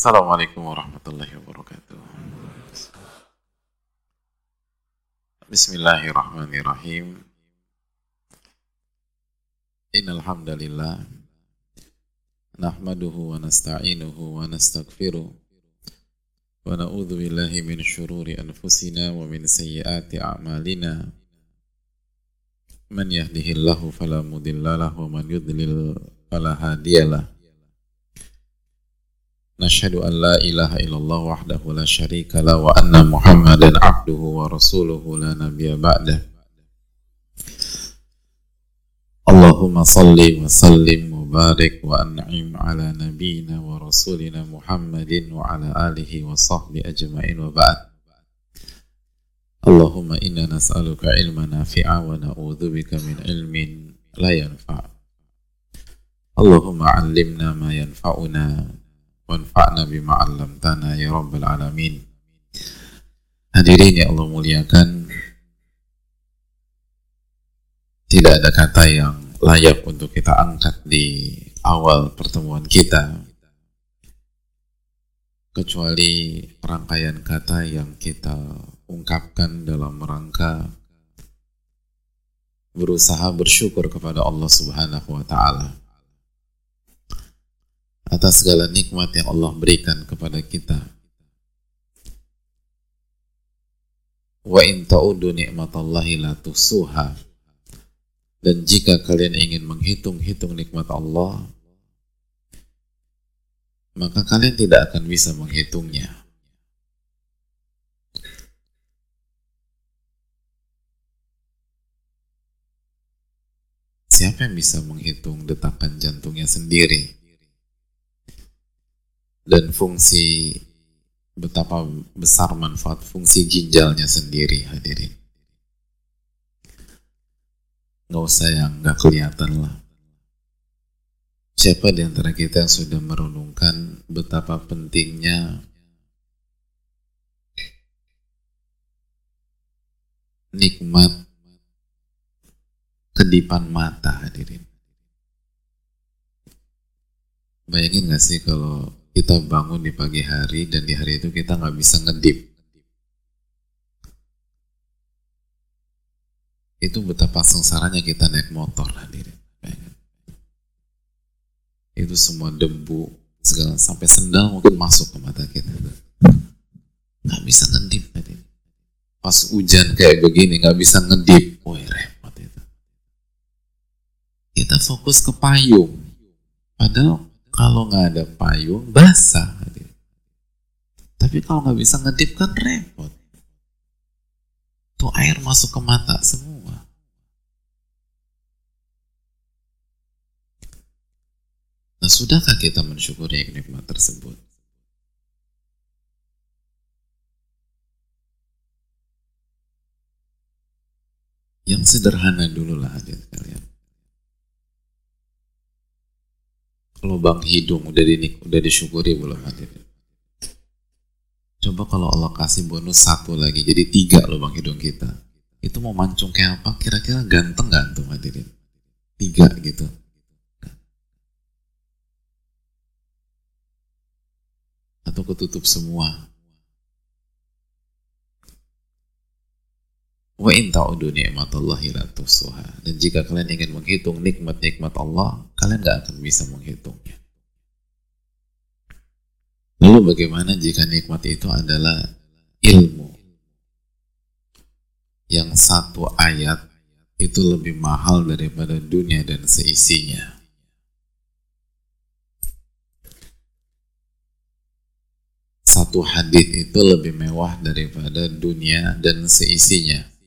Assalamualaikum warahmatullahi wabarakatuh. Bismillahirrahmanirrahim. Innal hamdalillah wa nasta'inuhu wa nastaghfiruh wa min shururi anfusina wa min sayyiati a'malina. Man yahdihillahu fala mudhillalah wa man yudlil fala hadiyalah. نشهد أن لا إله إلا الله وحده لا شريك له وأن محمدا عبده ورسوله لا نبي بعده. اللهم صل وسلم وبارك وأنعم على نبينا ورسولنا محمد وعلى آله وصحبه أجمعين وبعد. اللهم إنا نسألك علما نافعا ونعوذ بك من علم لا ينفع. اللهم علمنا ما ينفعنا wanfa'na bima 'allamtana ya rabbal alamin. Hadirin yang Allah muliakan, tidak ada kata yang layak untuk kita angkat di awal pertemuan kita kecuali rangkaian kata yang kita ungkapkan dalam rangka berusaha bersyukur kepada Allah Subhanahu wa taala atas segala nikmat yang Allah berikan kepada kita. Wa in ta'udu ni'matallahi la tusuha. Dan jika kalian ingin menghitung-hitung nikmat Allah, maka kalian tidak akan bisa menghitungnya. Siapa yang bisa menghitung detakan jantungnya sendiri? Dan fungsi betapa besar manfaat fungsi ginjalnya sendiri hadirin. Nggak usah yang nggak kelihatan lah. Siapa di antara kita yang sudah merenungkan betapa pentingnya nikmat kedipan mata hadirin? Bayangin gak sih kalau kita bangun di pagi hari dan di hari itu kita nggak bisa ngedip. Itu betapa sengsaranya kita naik motor hadirin. Itu semua debu, segala sampai sendal mungkin masuk ke mata kita. Nggak bisa ngedip hadirin. Pas hujan kayak begini nggak bisa ngedip, woi repot itu. Kita fokus ke payung, padahal kalau nggak ada payung, basah. Tapi kalau nggak bisa ngedip kan repot. Tuh air masuk ke mata semua. Nah, sudahkah kita mensyukuri nikmat tersebut? Yang sederhana dulu lah hadirin kalian. Lubang hidung udah di udah disyukuri belum hadirin? Coba kalau Allah kasih bonus satu lagi, jadi tiga lubang hidung kita. Itu mau mancung kayak apa? Kira-kira ganteng gantung hadirin? Tiga gitu. Atau ketutup semua. Wa in ta'udu ni'matallahi la tuhsuha. Dan jika kalian ingin menghitung nikmat-nikmat Allah, kalian gak akan bisa menghitungnya. Lalu bagaimana jika nikmat itu adalah ilmu? Yang satu ayat itu lebih mahal daripada dunia dan seisinya. Satu hadis itu lebih mewah daripada dunia dan seisinya.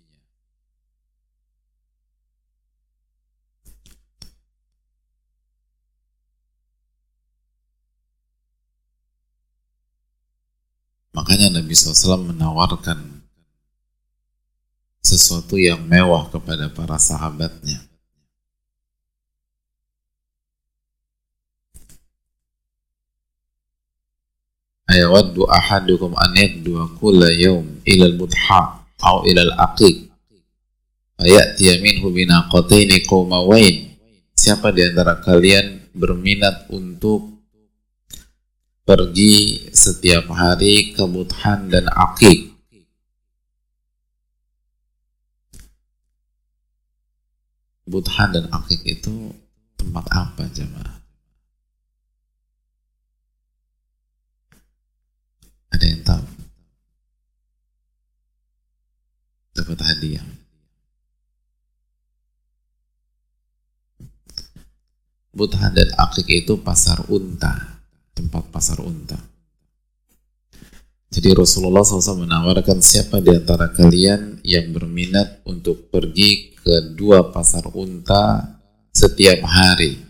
Makanya Nabi SAW menawarkan sesuatu yang mewah kepada para sahabatnya. Ayawaddu ahadukum an yaddu'a kulla yawm ila al-mudha aw ila al-aqiq ayati minhu binaqataini qawmawain Siapa di antara kalian berminat untuk pergi setiap hari ke Buthan dan Akik. Buthan dan Akik itu tempat apa jemaah? Ada yang tahu? Dapat hadiah. Buthan dan Akik itu pasar unta tempat pasar unta. Jadi Rasulullah SAW menawarkan siapa di antara kalian yang berminat untuk pergi ke dua pasar unta setiap hari.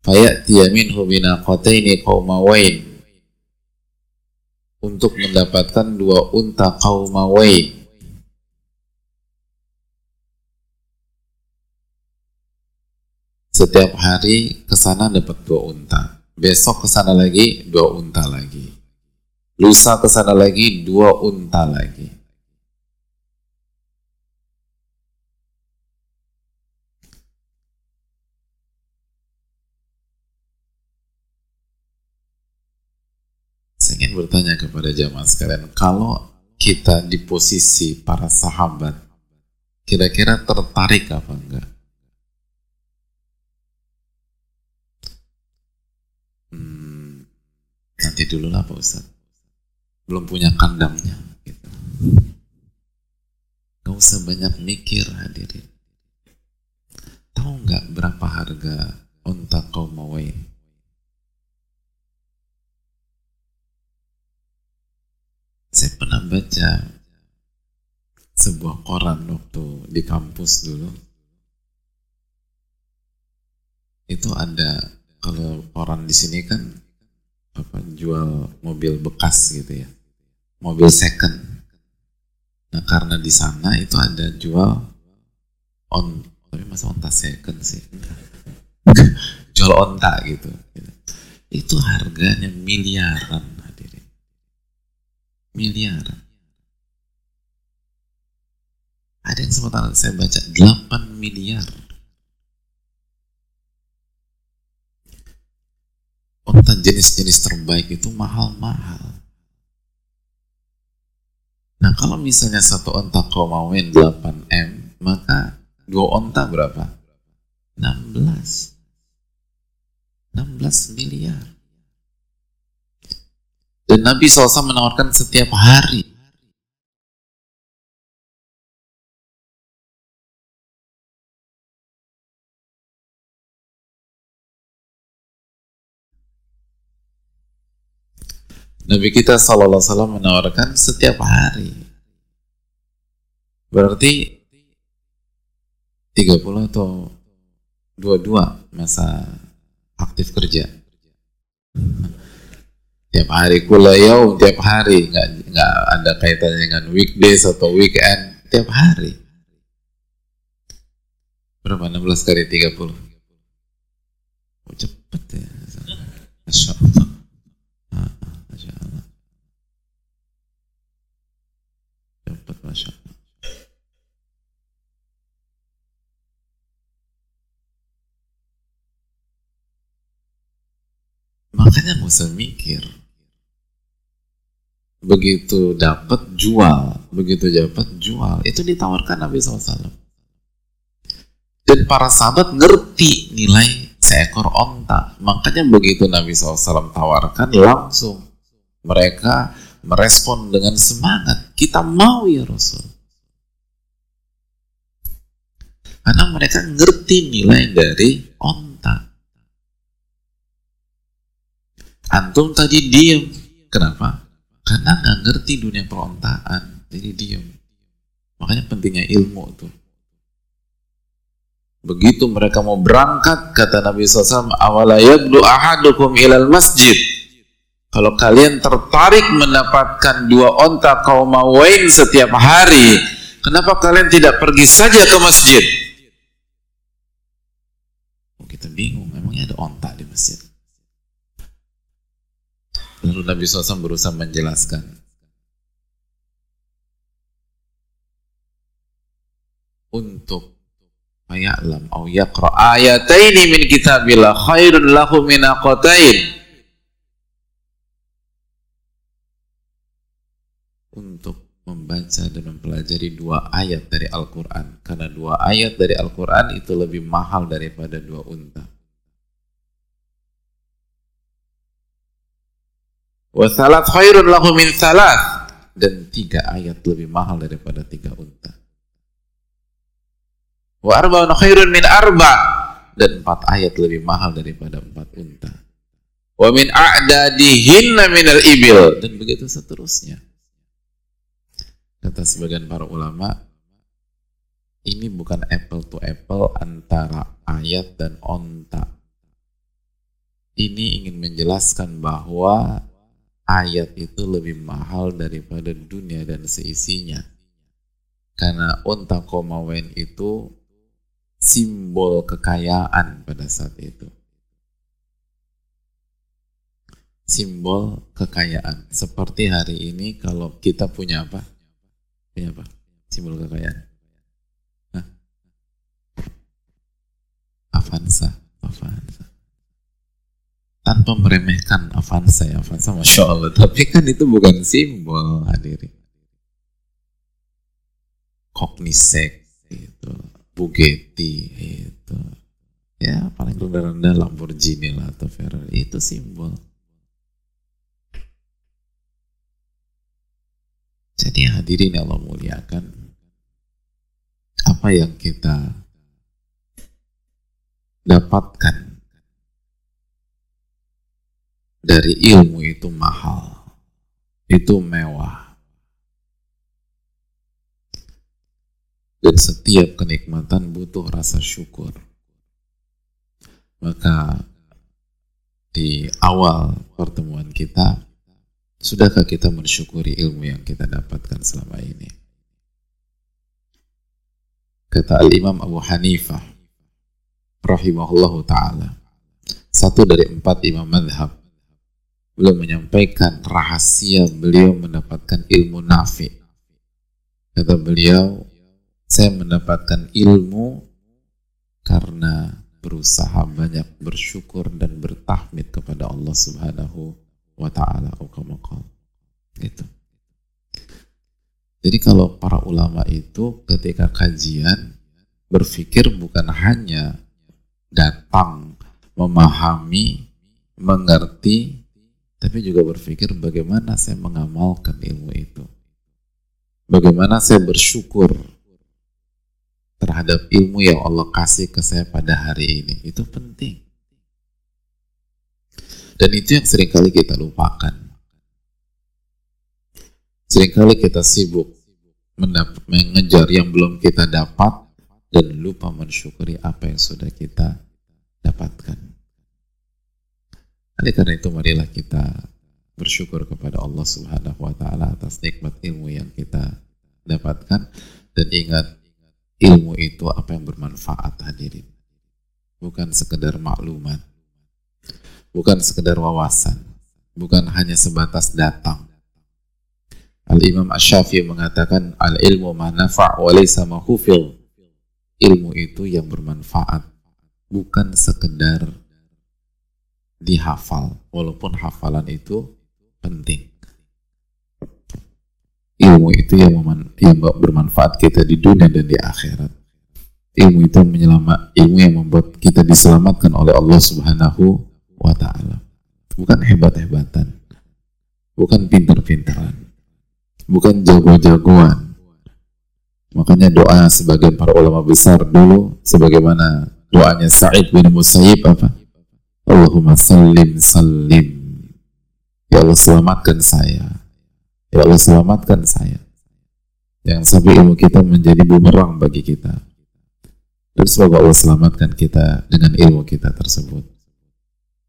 Fayatiya minhu binaqataini qaumawain untuk mendapatkan dua unta qaumawain. Setiap hari ke sana dapat dua unta besok ke sana lagi dua unta lagi. Lusa ke sana lagi dua unta lagi. Saya ingin bertanya kepada jamaah sekalian kalau kita di posisi para sahabat kira-kira tertarik apa enggak nanti dulu lah Pak Ustaz belum punya kandangnya gitu. Gak usah banyak mikir hadirin. Tahu nggak berapa harga onta mawai saya pernah baca sebuah koran waktu di kampus dulu. Itu ada kalau koran di sini kan apa jual mobil bekas gitu ya. Mobil second. Nah karena di sana itu ada jual on tapi masa onta second sih? Jual onta gitu. Itu harganya miliaran hadirin. Miliaran. Ada yang sempat saya baca 8 miliar onta jenis-jenis terbaik itu mahal-mahal. Nah kalau misalnya satu onta kau mauin 8M, maka dua onta berapa? 16. 16 miliar. Dan Nabi SAW menawarkan setiap hari Nabi kita Sallallahu Alaihi Wasallam menawarkan setiap hari. Berarti 30 atau 22 masa aktif kerja. Tiap hari kulayau, tiap hari nggak nggak ada kaitannya dengan weekdays atau weekend, tiap hari. Berapa? 16 kali 30. Oh, cepet ya. Masya Allah. Masya Allah. Makanya nggak usah mikir. Begitu dapat jual, begitu dapat jual, itu ditawarkan Nabi SAW. Dan para sahabat ngerti nilai seekor onta. Makanya begitu Nabi SAW tawarkan langsung mereka merespon dengan semangat. Kita mau ya Rasul. Karena mereka ngerti nilai dari onta. Antum tadi diem. Kenapa? Karena nggak ngerti dunia perontaan. Jadi diem. Makanya pentingnya ilmu tuh. Begitu mereka mau berangkat, kata Nabi SAW, awala yabdu ahadukum ilal masjid kalau kalian tertarik mendapatkan dua onta kaum mawain setiap hari, kenapa kalian tidak pergi saja ke masjid? Oh, kita bingung, memangnya ada onta di masjid. Lalu Nabi SAW berusaha menjelaskan. Untuk ayatlam au yaqra ayataini min kitabillah khairun lahu min aqatain membaca dan mempelajari dua ayat dari Al-Quran. Karena dua ayat dari Al-Quran itu lebih mahal daripada dua unta. Wasalat khairun lahu min salat. Dan tiga ayat lebih mahal daripada tiga unta. Wa arba'un khairun min arba. Dan empat ayat lebih mahal daripada empat unta. Wa min a'dadihinna minal ibil. Dan begitu seterusnya. Kata sebagian para ulama, ini bukan apple to apple antara ayat dan onta. Ini ingin menjelaskan bahwa ayat itu lebih mahal daripada dunia dan seisinya. Karena unta komawen itu simbol kekayaan pada saat itu. Simbol kekayaan. Seperti hari ini kalau kita punya apa? Punya apa? Simbol kekayaan. Hah? Avanza. Avanza tanpa meremehkan Avanza ya Avanza Masya Allah tapi kan itu bukan simbol hadirin Cognizant itu Bugatti itu ya paling rendah-rendah Lamborghini lah atau Ferrari itu simbol jadi hadirin yang Allah muliakan apa yang kita dapatkan dari ilmu itu mahal, itu mewah. Dan setiap kenikmatan butuh rasa syukur. Maka di awal pertemuan kita, sudahkah kita mensyukuri ilmu yang kita dapatkan selama ini? Kata Al-Imam Abu Hanifah, rahimahullahu ta'ala, satu dari empat imam madhab beliau menyampaikan rahasia beliau mendapatkan ilmu nafi. Kata beliau, saya mendapatkan ilmu karena berusaha banyak bersyukur dan bertahmid kepada Allah Subhanahu wa taala Gitu. Jadi kalau para ulama itu ketika kajian berpikir bukan hanya datang memahami, mengerti, tapi juga berpikir bagaimana saya mengamalkan ilmu itu. Bagaimana saya bersyukur terhadap ilmu yang Allah kasih ke saya pada hari ini. Itu penting. Dan itu yang sering kali kita lupakan. Seringkali kita sibuk mengejar yang belum kita dapat dan lupa mensyukuri apa yang sudah kita dapatkan. Oleh karena itu marilah kita bersyukur kepada Allah Subhanahu wa taala atas nikmat ilmu yang kita dapatkan dan ingat ilmu itu apa yang bermanfaat hadirin. Bukan sekedar maklumat. Bukan sekedar wawasan. Bukan hanya sebatas datang. Al-Imam Ash-Syafi'i mengatakan al-ilmu ma nafa' wa laysa ma Ilmu itu yang bermanfaat bukan sekedar dihafal walaupun hafalan itu penting ilmu itu yang, yang bermanfaat kita di dunia dan di akhirat ilmu itu menyelamat ilmu yang membuat kita diselamatkan oleh Allah Subhanahu wa taala. Bukan hebat-hebatan. Bukan pintar-pintaran. Bukan jago-jagoan. Makanya doa sebagian para ulama besar dulu sebagaimana doanya Sa'id bin Musayyib apa? Allahumma sallim sallim. Ya Allah selamatkan saya. Ya Allah selamatkan saya. Jangan sampai ilmu kita menjadi bumerang bagi kita. Dan semoga Allah selamatkan kita dengan ilmu kita tersebut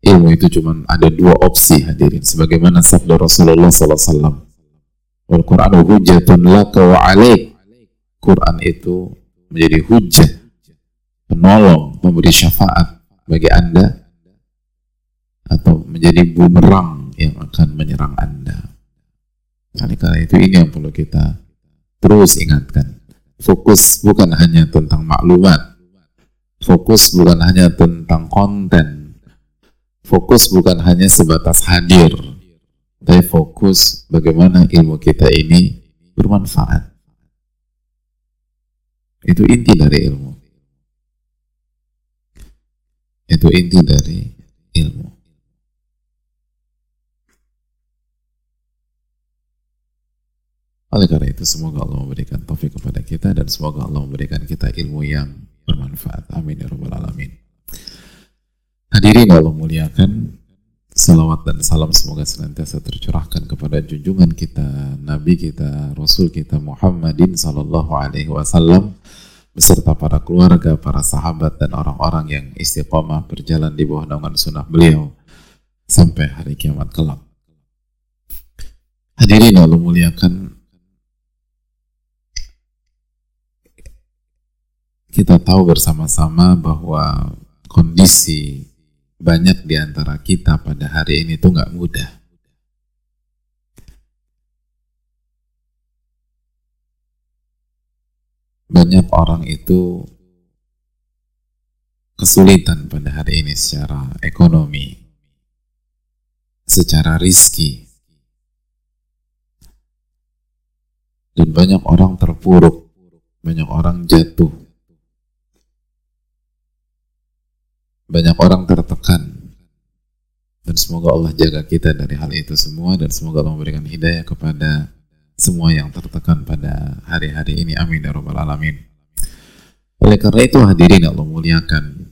Ilmu itu cuma ada dua opsi hadirin Sebagaimana sabda Rasulullah SAW Al-Quran hujatun laka wa alaik Quran itu menjadi hujat Penolong, memberi syafaat bagi anda atau menjadi bumerang yang akan menyerang Anda. Karena itu ini yang perlu kita terus ingatkan. Fokus bukan hanya tentang maklumat. Fokus bukan hanya tentang konten. Fokus bukan hanya sebatas hadir. Tapi fokus bagaimana ilmu kita ini bermanfaat. Itu inti dari ilmu. Itu inti dari ilmu. Oleh karena itu semoga Allah memberikan taufik kepada kita dan semoga Allah memberikan kita ilmu yang bermanfaat. Amin ya rabbal alamin. Hadirin Allah muliakan, salawat dan salam semoga senantiasa tercurahkan kepada junjungan kita, Nabi kita, Rasul kita Muhammadin sallallahu alaihi wasallam beserta para keluarga, para sahabat dan orang-orang yang istiqomah berjalan di bawah naungan sunnah beliau sampai hari kiamat kelak. Hadirin Allah muliakan, kita tahu bersama-sama bahwa kondisi banyak di antara kita pada hari ini tuh nggak mudah. Banyak orang itu kesulitan pada hari ini secara ekonomi, secara rizki, dan banyak orang terpuruk, banyak orang jatuh banyak orang tertekan. Dan semoga Allah jaga kita dari hal itu semua dan semoga Allah memberikan hidayah kepada semua yang tertekan pada hari-hari ini. Amin ya rabbal alamin. Oleh karena itu hadirin Allah muliakan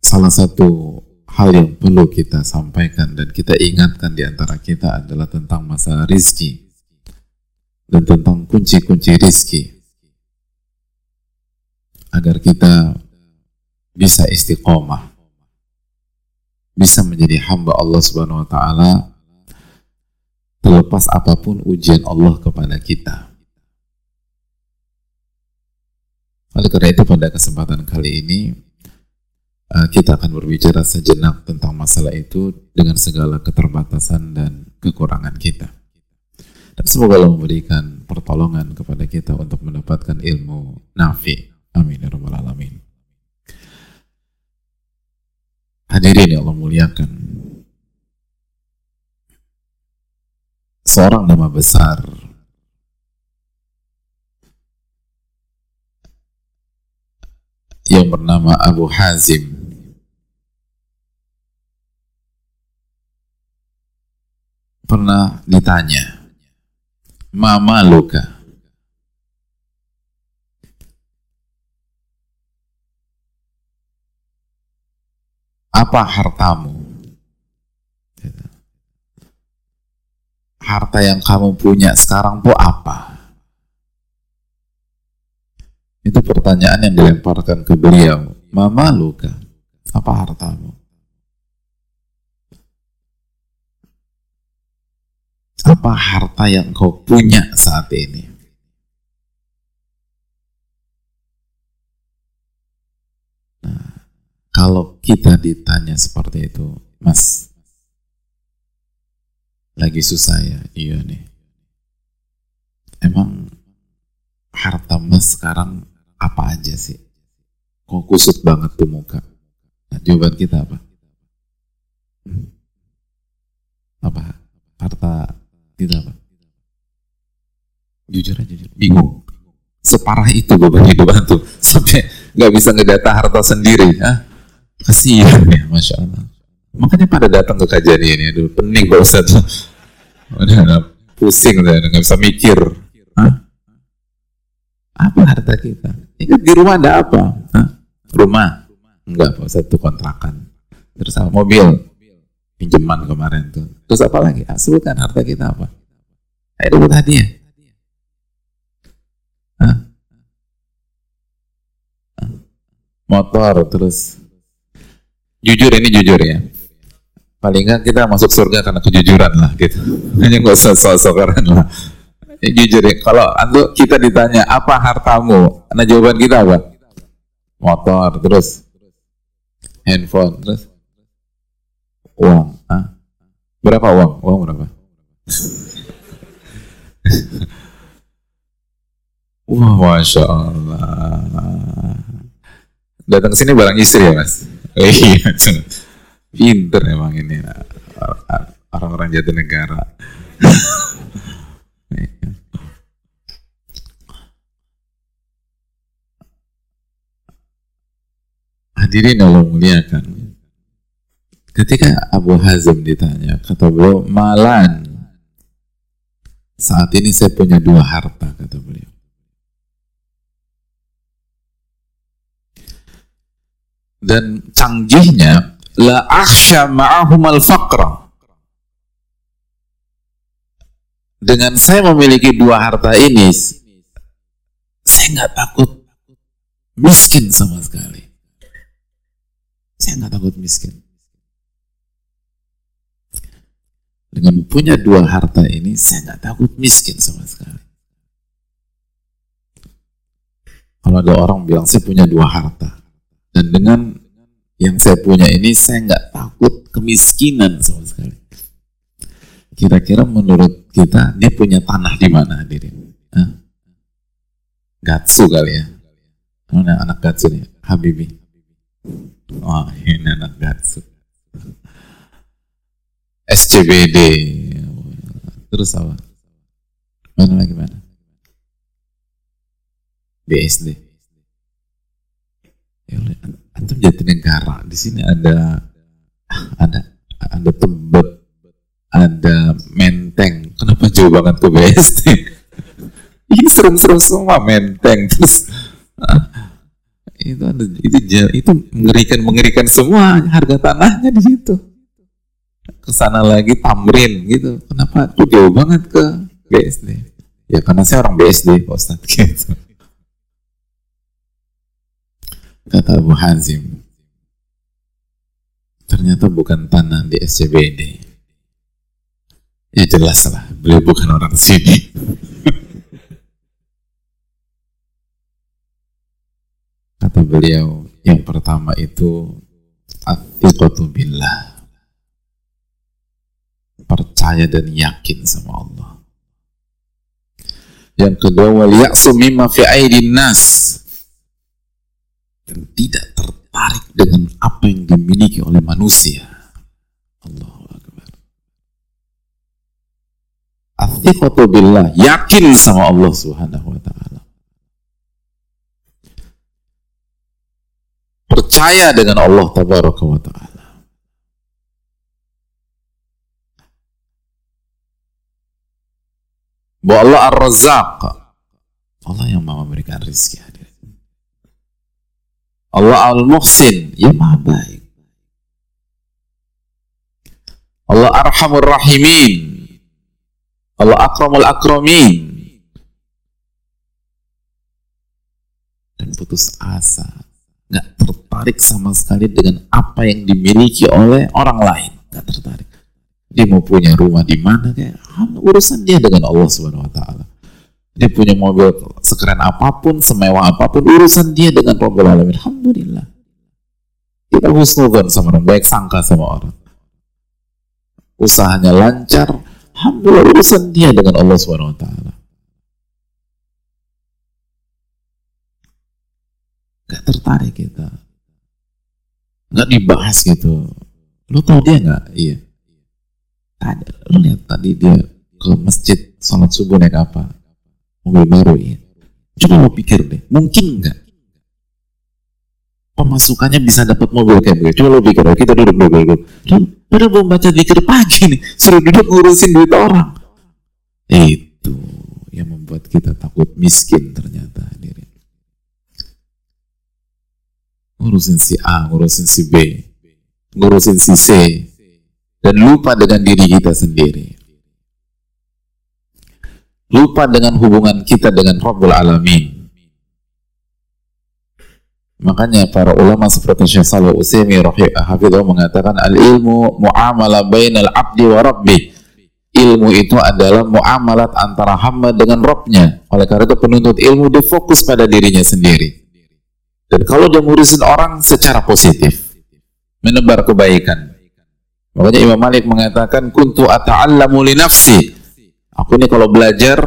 salah satu hal yang perlu kita sampaikan dan kita ingatkan di antara kita adalah tentang masa rizki dan tentang kunci-kunci rizki. Agar kita bisa istiqomah, bisa menjadi hamba Allah Subhanahu wa taala terlepas apa pun ujian Allah kepada kita. Oleh karena itu pada kesempatan kali ini uh, kita akan berbicara sejenak tentang masalah itu dengan segala keterbatasan dan kekurangan kita. Dan semoga Allah memberikan pertolongan kepada kita untuk mendapatkan ilmu nafi. Amin ya rabbal alamin. Hadirin yang Allah muliakan. Seorang nama besar. Yang bernama Abu Hazim. Pernah ditanya Mama Luka apa hartamu? Harta yang kamu punya sekarang tuh apa? Itu pertanyaan yang dilemparkan ke beliau. Mama luka, apa hartamu? Apa harta yang kau punya saat ini? Kalau kita ditanya seperti itu, Mas, lagi susah ya? Iya nih. Emang harta Mas sekarang apa aja sih? Kok kusut banget tuh muka? Nah, jawaban kita apa? Hmm? Apa? Harta kita apa? Jujur aja, jujur. Bingung. Separah itu beban hidup tuh sampai nggak bisa ngedata harta sendiri. Hah? Kasihan ya, Masya Allah. Makanya pada datang ke kajian ini, aduh pening Pak Ustaz. Udah pusing, udah nggak bisa mikir. Hah? Apa harta kita? Ingat di rumah ada apa? Hah? Rumah? Enggak Pak Ustaz, itu kontrakan. Terus apa? Mobil? Pinjaman kemarin tuh. Terus apa lagi? Ah, sebutkan harta kita apa? Ayo dapat hadiah. Hah? Motor, terus jujur ini jujur ya. Paling nggak kita masuk surga karena kejujuran lah gitu. Hanya nggak usah sok-sokan lah. Ya, jujur ya. Kalau antu kita ditanya apa hartamu? Nah jawaban kita apa? Motor terus. Handphone terus. Uang ah berapa uang? Uang berapa? Wah, masya Allah. Datang sini barang istri ya, Mas? Oh iya pinter emang ini orang-orang Jatinegara. Hadirin Allah muliakan. Ketika Abu Hazim ditanya kata beliau malan. Saat ini saya punya dua harta kata beliau. Dan canggihnya, la akhsha ma'ahum al-faqra. Dengan saya memiliki dua harta ini, saya nggak takut miskin sama sekali. Saya nggak takut miskin. Dengan punya dua harta ini, saya nggak takut miskin sama sekali. Kalau ada orang bilang saya punya dua harta, dan dengan yang saya punya ini, saya nggak takut kemiskinan sama sekali. Kira-kira menurut kita, dia punya tanah di mana hadirin? Gatsu kali ya? Mana anak Gatsu nih? Habibi. Oh, ini anak Gatsu. SCBD terus apa mana lagi mana BSD ya antum negara di sini ada ada ada tebet ada menteng kenapa jauh banget ke BSD ini serem-serem semua menteng terus itu ada itu itu mengerikan mengerikan semua harga tanahnya di situ ke sana lagi tamrin gitu. Kenapa tuh jauh banget ke BSD? Ya karena saya orang BSD, Pak Ustaz gitu. Kata Abu Hazim, ternyata bukan tanah di SCBD. Ya jelas lah, beliau bukan orang sini. Kata beliau, yang pertama itu Atiqatu billah percaya dan yakin sama Allah. Yang kedua, wal ya'su mimma fi nas. Dan tidak tertarik dengan apa yang dimiliki oleh manusia. Allahu Akbar. Athiqatu billah, yakin sama Allah Subhanahu wa taala. Percaya dengan Allah tabaraka wa taala. bahwa Allah Ar-Razzaq Allah yang maha memberikan rezeki Allah Al-Muhsin. Yang maha baik. Allah Arhamur Rahimin. Allah Akramul Akramin. Dan putus asa. Nggak tertarik sama sekali dengan apa yang dimiliki oleh orang lain. Nggak tertarik. Dia mau punya rumah di mana kayak urusan dia dengan Allah Subhanahu wa taala. Dia punya mobil sekeren apa pun, semewah apa pun, urusan dia dengan Rabbul Alamin. Alhamdulillah. Kita husnudzon sama orang, baik sangka sama orang. Usahanya lancar, Alhamdulillah urusan dia dengan Allah Subhanahu wa taala. Gak tertarik kita. Gak dibahas gitu. Lu tau dia gak? Iya ada lu lihat tadi dia ke masjid sholat subuh naik apa mobil baru ya coba lo pikir deh mungkin nggak? Pemasukannya bisa dapat mobil kayak begitu? Coba lo pikir kita duduk duduk duduk padahal belum baca dikir pagi nih suruh duduk ngurusin duit orang. Itu yang membuat kita takut miskin ternyata hadirin. Ngurusin si A ngurusin si B ngurusin si C dan lupa dengan diri kita sendiri. Lupa dengan hubungan kita dengan Rabbul Alamin. Makanya para ulama seperti Syekh Salih Utsaimin rahimahullah mengatakan al-ilmu muamalah bainal abdi wa rabbi. Ilmu itu adalah muamalat antara hamba dengan Robnya. Oleh karena itu penuntut ilmu dia fokus pada dirinya sendiri. Dan kalau dia ngurusin orang secara positif, menebar kebaikan, Makanya Imam Malik mengatakan kuntu ata'allamu li nafsi. Aku ini kalau belajar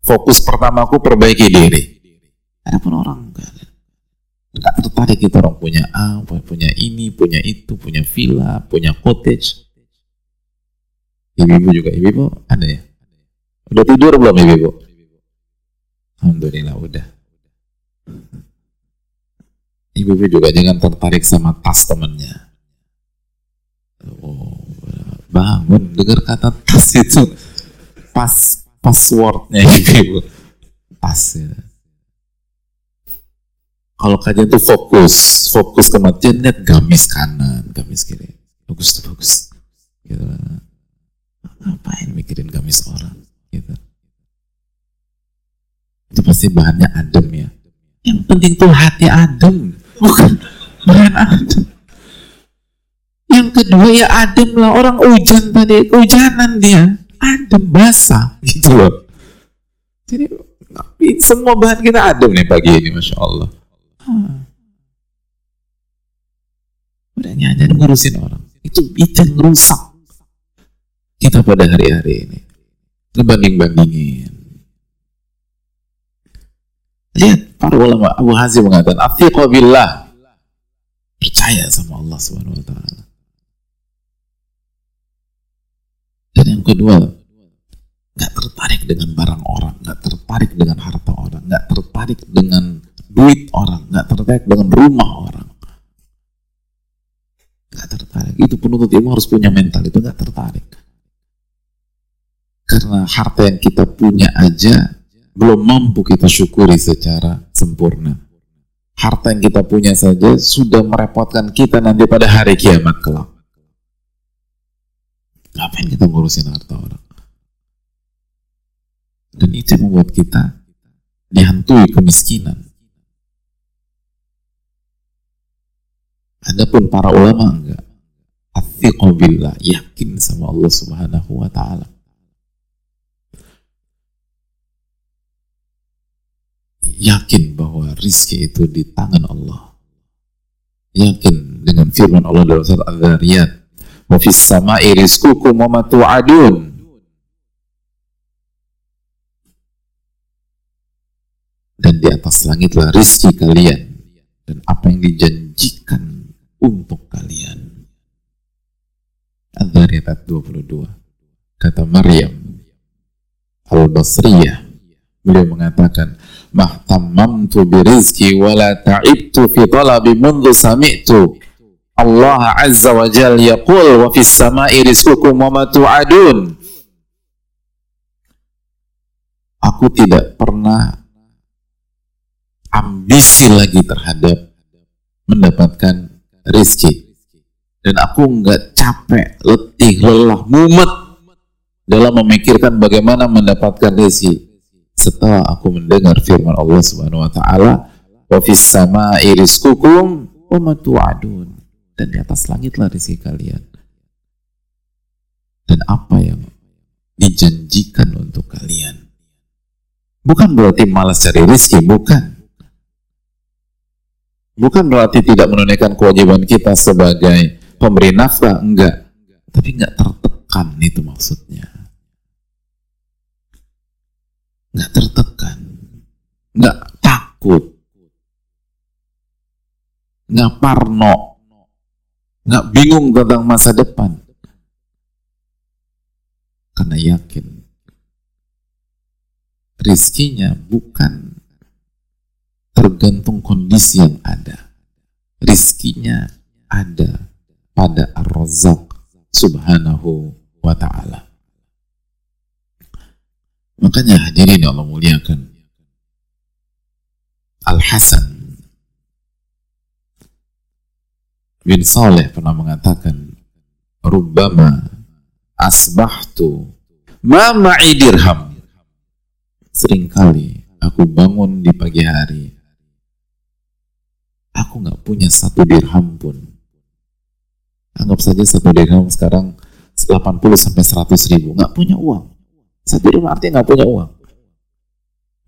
fokus pertamaku perbaiki diri. Adapun orang enggak enggak tertarik kita orang punya A, punya ini, punya itu, punya villa, punya cottage. Ibu-ibu juga, ibu-ibu ada ya? Udah tidur belum ibu-ibu? Alhamdulillah udah. Ibu-ibu juga jangan tertarik sama tas temennya. Oh, bangun dengar kata tas itu pas passwordnya ibu-ibu. Tas ya. Kalau kajian tuh fokus, fokus ke matian, lihat gamis kanan, gamis kiri. Bagus tuh bagus. Gitu. Ngapain mikirin gamis orang? Gitu. Itu pasti bahannya adem ya. Yang penting tuh hati adem, bukan bahan adem. Yang kedua ya adem lah orang hujan tadi, hujanan dia, adem basah gitu loh. Jadi semua bahan kita adem nih pagi ini, masya Allah. Hmm. Udah nyanyi ngurusin orang. Itu itu yang rusak kita pada hari-hari ini. Ngebanding-bandingin. Lihat para ulama Abu Hazim mengatakan, "Afiqa billah." Percaya sama Allah Subhanahu wa taala. Dan yang kedua, nggak tertarik dengan barang orang, nggak tertarik dengan harta orang, nggak tertarik dengan duit orang, nggak tertarik dengan rumah orang. Nggak tertarik. Itu penuntut ilmu harus punya mental, itu nggak tertarik. Karena harta yang kita punya aja belum mampu kita syukuri secara sempurna. Harta yang kita punya saja sudah merepotkan kita nanti pada hari kiamat kelak. Ngapain kita ngurusin harta orang? Dan itu yang membuat kita dihantui kemiskinan. Adapun para ulama enggak. Athiqo billah, yakin sama Allah Subhanahu wa taala. yakin bahwa rizki itu di tangan Allah. Yakin dengan firman Allah dalam surat Al-Dhariyat. Wa fis sama'i rizqukum wa ma tu'adun. Dan di atas langitlah rizki kalian dan apa yang dijanjikan untuk kalian. Al-Dhariyat 22. Kata Maryam Al-Basriyah beliau mengatakan mahtamamtu birizki wala ta'ibtu fi talabi mundu sami'tu Allah azza wa jal yaqul wa fis sama'i rizqukum wa ma tu'adun. Aku tidak pernah ambisi lagi terhadap mendapatkan rizki dan aku nggak capek, letih, lelah, mumet dalam memikirkan bagaimana mendapatkan rezeki. Setelah aku mendengar firman Allah Subhanahu wa taala wa fis sama'i rizqukum wa ma tu'adun dan di atas langitlah rezeki kalian. Dan apa yang dijanjikan untuk kalian? Bukan berarti malas cari rezeki bukan. Bukan berarti tidak menunaikan kewajiban kita sebagai pemberi nafkah enggak. Tapi enggak tertekan itu maksudnya. Nggak tertekan, nggak takut, nggak parno, nggak bingung tentang masa depan. Karena yakin rizkinya bukan tergantung kondisi yang ada. Rizkinya ada pada Ar-Razzaq subhanahu wa ta'ala. Makanya hadirin Allah muliakan. Al-Hasan bin Saleh pernah mengatakan, Rubbama asbahtu ma ma'i dirham. Seringkali aku bangun di pagi hari, aku nggak punya satu dirham pun. Anggap saja satu dirham sekarang 80 sampai 100 ribu, nggak punya uang. Satu rumah artinya nggak punya uang.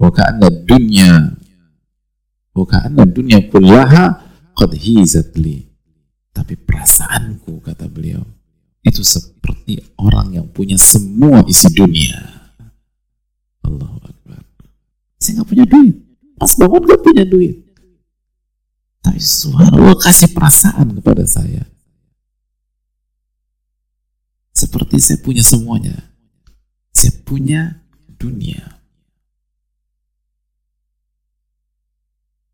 anda dunia anda dunia kullaha qad hizatli. Tapi perasaanku kata beliau itu seperti orang yang punya semua isi dunia. Allahu Akbar. Saya nggak punya duit. Mas bangun nggak punya duit. Tapi subhanallah kasih perasaan kepada saya. Seperti saya punya semuanya saya punya dunia.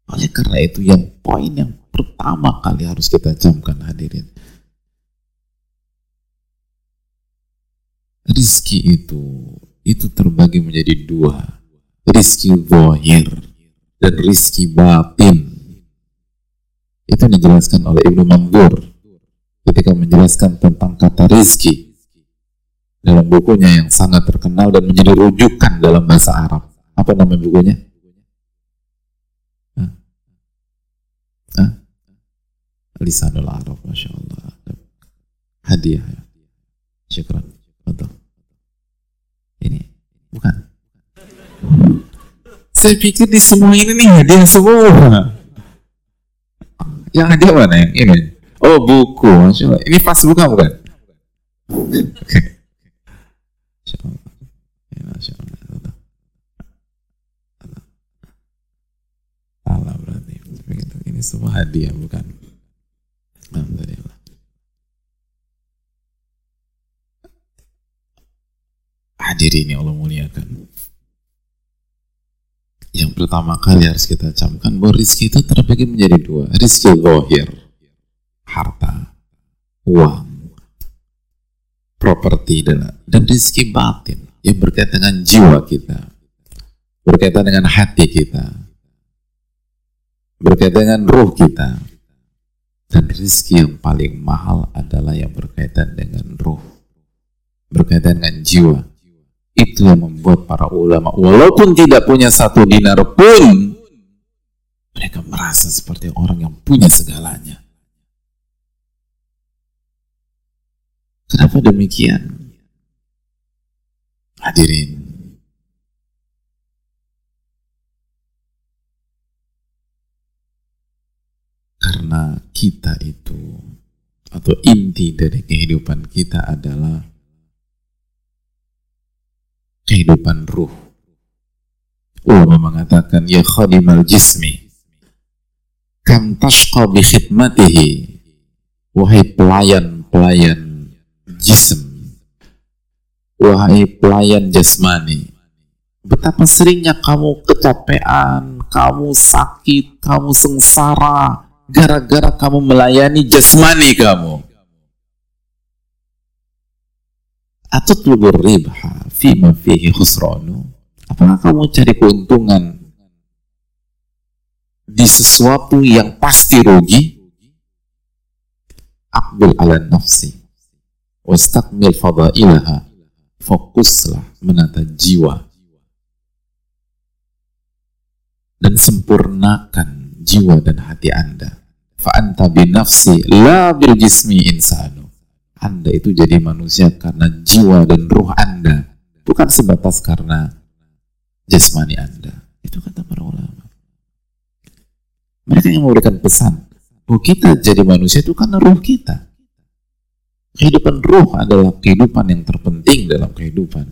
Oleh karena itu yang poin yang pertama kali harus kita camkan hadirin. Rizki itu itu terbagi menjadi dua. Rizki zahir dan rizki batin. Itu dijelaskan oleh Ibnu Mandur ketika menjelaskan tentang kata rizki dalam bukunya yang sangat terkenal dan menjadi rujukan dalam bahasa Arab. Apa nama bukunya? Hah? Hah? Lisanul Arab, Masya Allah. Hadiah. Syukran. Betul. Ini. Bukan. Saya pikir di semua ini nih hadiah semua. Yang hadiah mana yang ini? Oh buku, Masya Allah. Ini pas buka bukan? Masya Allah. Ya, Allah. Allah berarti. Ini semua hadiah bukan? Alhamdulillah. Hadirin yang Allah muliakan. Yang pertama kali harus kita camkan bahwa rizki itu terbagi menjadi dua. Rizki zahir, harta, uang, properti, dan, dan rizki batin yang berkaitan dengan jiwa kita, berkaitan dengan hati kita, berkaitan dengan ruh kita dan rizki yang paling mahal adalah yang berkaitan dengan ruh berkaitan dengan jiwa. Itu yang membuat para ulama walaupun tidak punya satu dinar pun mereka merasa seperti orang yang punya segalanya. Kenapa demikian? Hadirin Karena kita itu atau inti dari kehidupan kita adalah kehidupan ruh. Ulama mengatakan ya khadimal jismi kam tashqa bi khidmatihi wahai pelayan-pelayan jism wahai pelayan jasmani betapa seringnya kamu kecapean kamu sakit kamu sengsara gara-gara kamu melayani jasmani kamu. Atau telur ribha fima fihi khusranu. Apakah kamu cari keuntungan di sesuatu yang pasti rugi? Akbil ala nafsi. Wastakmil fadailaha. Fokuslah menata jiwa. Dan sempurnakan jiwa dan hati Anda fa'anta binafsi la bil jismi insanu. Anda itu jadi manusia karena jiwa dan ruh anda. Bukan sebatas karena jasmani anda. Itu kata para ulama. Mereka yang memberikan pesan bahwa kita jadi manusia itu karena ruh kita. Kehidupan ruh adalah kehidupan yang terpenting dalam kehidupan.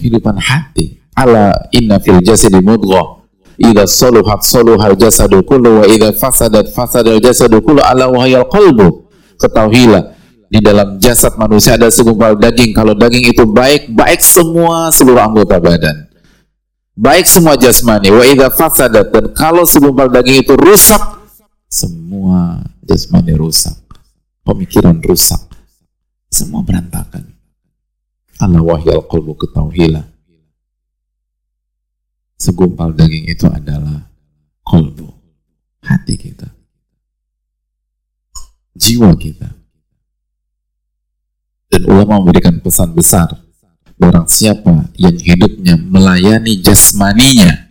Kehidupan hati. Ala inna fil jasadi mudghah idza saluhat saluhal jasadu kullu wa idza fasadat fasadal jasadu kullu ala wahayal qalbu ketahuilah di dalam jasad manusia ada segumpal daging. Kalau daging itu baik baik semua seluruh anggota badan. Baik semua jasmani. Wa idza fasadat. Dan kalau segumpal daging itu rusak semua jasmani rusak. Pemikiran rusak. Semua berantakan. Ala wahyal qalbu ketahuilah segumpal daging itu adalah kolbu, hati kita, jiwa kita. Dan ulama memberikan pesan besar, orang siapa yang hidupnya melayani jasmaninya,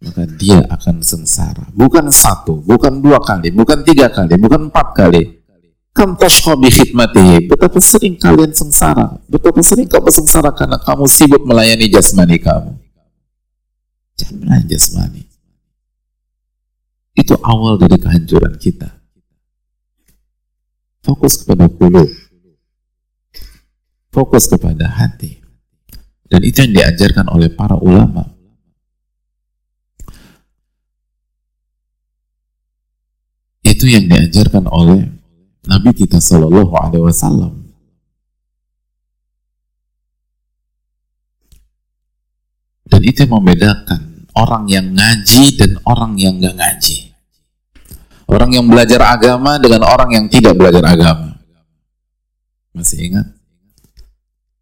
maka dia akan sengsara. Bukan satu, bukan dua kali, bukan tiga kali, bukan empat kali, Kam tashqa bi khidmatihi. Betapa sering kalian sengsara. Betapa sering kamu sengsara karena kamu sibuk melayani jasmani kamu. Jangan melayani jasmani. Itu awal dari kehancuran kita. Fokus kepada kulit. Fokus kepada hati. Dan itu yang diajarkan oleh para ulama. Itu yang diajarkan oleh Nabi kita Shallallahu Alaihi Wasallam. Dan itu yang membedakan orang yang ngaji dan orang yang nggak ngaji. Orang yang belajar agama dengan orang yang tidak belajar agama. Masih ingat?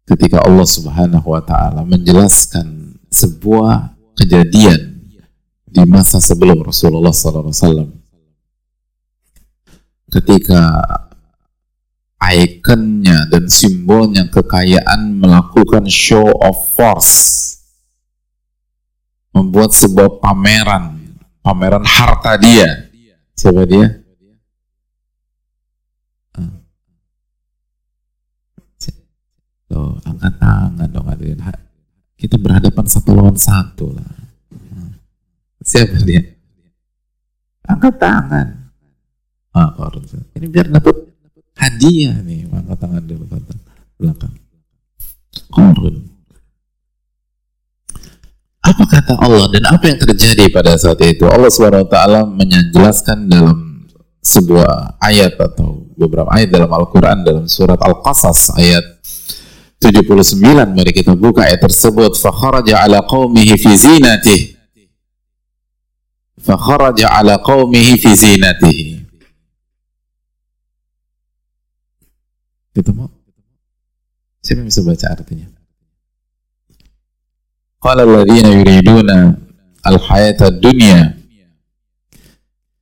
Ketika Allah Subhanahu wa taala menjelaskan sebuah kejadian di masa sebelum Rasulullah SAW. Ketika ikonnya dan simbolnya kekayaan melakukan show of force membuat sebuah pameran pameran harta dia. Siapa dia? Loh, angkat tangan dong hadirin. Kita berhadapan satu lawan satu lah. Siapa dia? Angkat tangan ah, ini biar dapat hadiah nih angkat tangan dulu kata belakang. Korun apa kata Allah dan apa yang terjadi pada saat itu? Allah Subhanahu wa taala menjelaskan dalam sebuah ayat atau beberapa ayat dalam Al-Qur'an dalam surat Al-Qasas ayat 79 mari kita buka ayat tersebut. Fakharaja ala qaumihi fi zinatihi. Fakharaja ala qaumihi fi zinatihi ketemu Siapa yang bisa baca artinya? Qala alladhina yuriduna alhayata dunya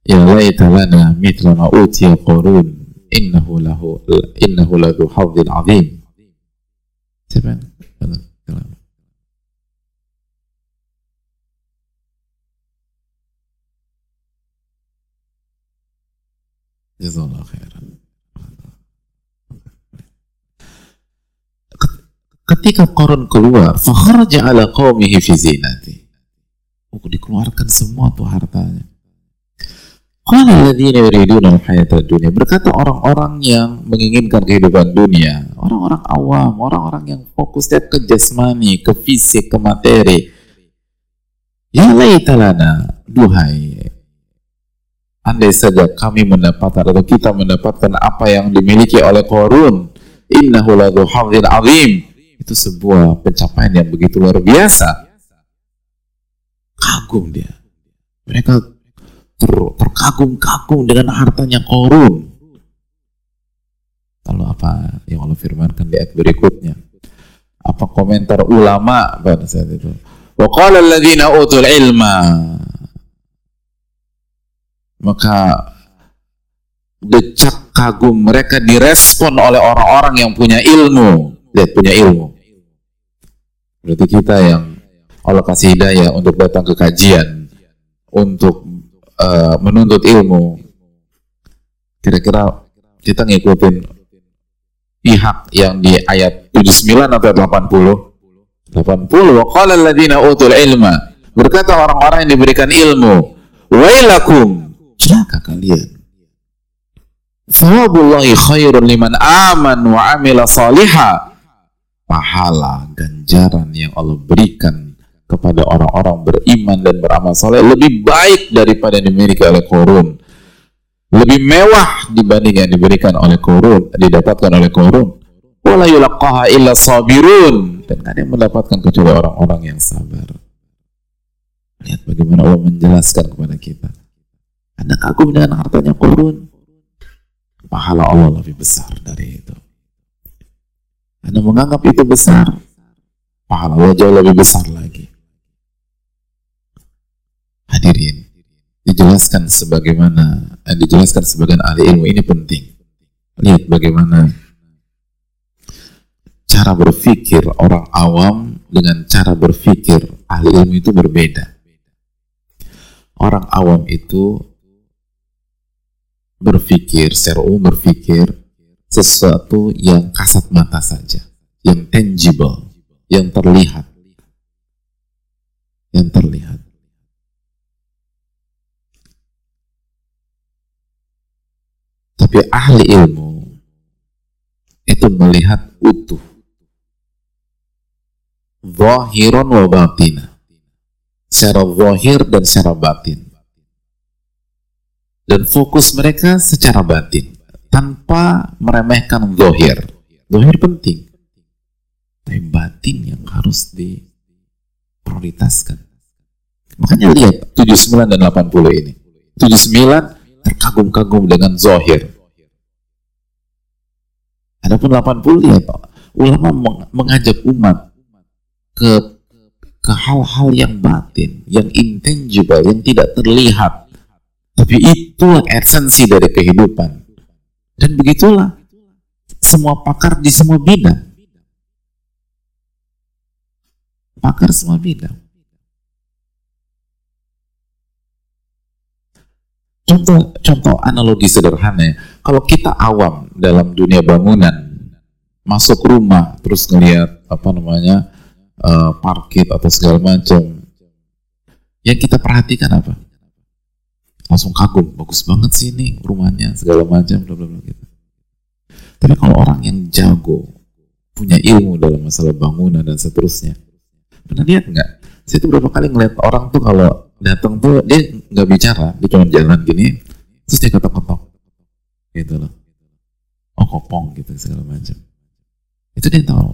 ya laita lana mithla ma utiya qurun innahu lahu innahu lahu hadzin azim. Siapa? Benar. جزاه الله خيرا Ketika Korun keluar, fakharaja ala qawmihi fi zinati. Dikeluarkan semua tuh hartanya. Qala alladziina yuriduna al-hayata dunia. Berkata orang-orang yang menginginkan kehidupan dunia, orang-orang awam, orang-orang yang fokusnya ke jasmani, ke fisik, ke materi. Ya laitalana, duhai andai saja kami mendapatkan atau kita mendapatkan apa yang dimiliki oleh Korun, innahu ladhu hafzin azim itu sebuah pencapaian yang begitu luar biasa. Kagum dia. Mereka ter, terkagum-kagum dengan hartanya korun. Lalu apa yang Allah firmankan di ayat berikutnya? Apa komentar ulama pada saat itu? Wa qala utul ilma maka decak kagum mereka direspon oleh orang-orang yang punya ilmu lihat punya ilmu. Berarti kita yang Allah kasih hidayah untuk datang ke kajian, untuk uh, menuntut ilmu. Kira-kira kita ngikutin pihak yang di ayat 79 atau 80? 80. Wa qala alladziina utul ilma. Berkata orang-orang yang diberikan ilmu, "Wailakum, celaka kalian." Thawabullahi khairun liman aman wa amila salihah pahala ganjaran yang Allah berikan kepada orang-orang beriman dan beramal soleh lebih baik daripada yang dimiliki oleh korun. Lebih mewah dibanding yang diberikan oleh korun didapatkan oleh korun. Wala yulaqaha illa sabirun. Dan ada yang mendapatkan kecuali orang-orang yang sabar. Lihat bagaimana Allah menjelaskan kepada kita. Anda kagum dengan hartanya korun? Pahala Allah lebih besar dari itu anda menganggap itu besar, pahala jauh lebih besar lagi. Hadirin, dijelaskan sebagaimana, eh, dijelaskan sebagian ahli ilmu ini penting. Lihat bagaimana cara berpikir orang awam dengan cara berpikir ahli ilmu itu berbeda. Orang awam itu berpikir, secara umum berpikir sesuatu yang kasat mata saja, yang tangible, yang terlihat. Yang terlihat. Tapi ahli ilmu itu melihat utuh. Zahiran wa batina. Secara zahir dan secara batin. Dan fokus mereka secara batin tanpa meremehkan zohir. Zohir penting. Tapi batin yang harus diprioritaskan. Makanya lihat 79 dan 80 ini. 79 terkagum-kagum dengan zohir. Adapun 80 lihat ulama mengajak umat ke ke hal-hal yang batin, yang intangible, yang tidak terlihat. Tapi itulah esensi dari kehidupan. Dan begitulah semua pakar di semua bidang. Pakar semua bidang. Contoh contoh analogi sederhana ya. Kalau kita awam dalam dunia bangunan, masuk rumah terus ngelihat apa namanya uh, parkit atau segala macam, yang kita perhatikan apa? Langsung kagum, bagus banget sih ini rumahnya segala macam, bla bla bla gitu. Tapi kalau orang yang jago, punya ilmu dalam masalah bangunan dan seterusnya, pernah lihat nggak? Saya tuh berapa kali ngeliat orang tuh kalau datang tuh dia nggak bicara, dia cuma jalan gini, terus dia ketok-ketok, gitu loh. Oh kopong gitu segala macam. Itu dia tahu,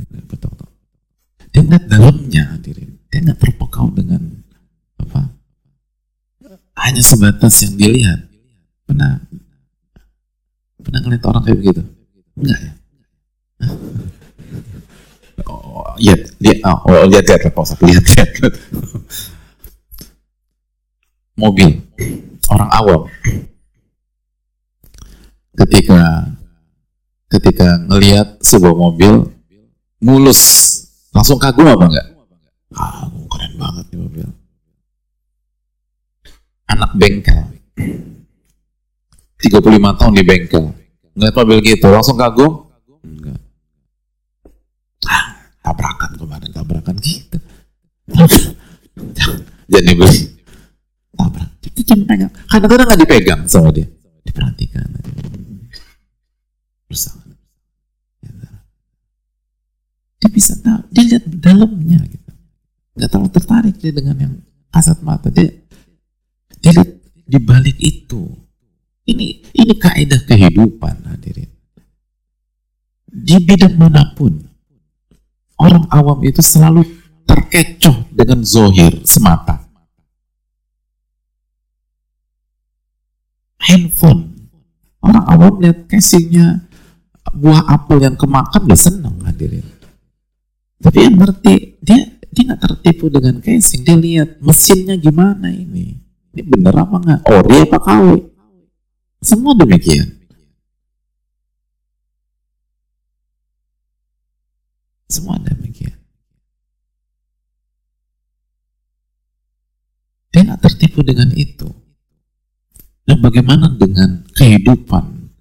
ketok-ketok. Dia ngeliat dalamnya diri, dia nggak terpekau dengan? Hanya sebatas yang dilihat. Pernah pernah ngeliat orang kayak begitu? Enggak ya? Oh, iya, dia, oh, oh lihat lihat lihat lihat lihat mobil orang awam ketika ketika ngelihat sebuah mobil mulus langsung kagum apa enggak? Kagum keren banget nih mobil. Anak bengkel 35 tahun di bengkel ngeliat mobil gitu langsung kagum? Enggak. Ah, tabrakan kemarin tabrakan gitu. Jadi beli tabrak. Itu cuma pegang. Kadang-kadang nggak dipegang sama dia. Diperhatikan. Bersama. Dia bisa tahu. Dia lihat dalamnya gitu. Nggak terlalu tertarik dia dengan yang kasat mata. Dia, lihat di balik itu. Ini ini kaidah kehidupan hadirin. Di bidang mana pun orang awam itu selalu terkecoh dengan zohir semata. handphone. Orang awam lihat casingnya buah apel yang kemakan dia senang hadirin. Tapi yang ngerti dia dia nggak tertipu dengan casing. Dia lihat mesinnya gimana ini. Ini bener apa nggak? Ori apa KW? Semua demikian. Semua demikian. Dia nggak tertipu dengan itu. Dan bagaimana dengan kehidupan?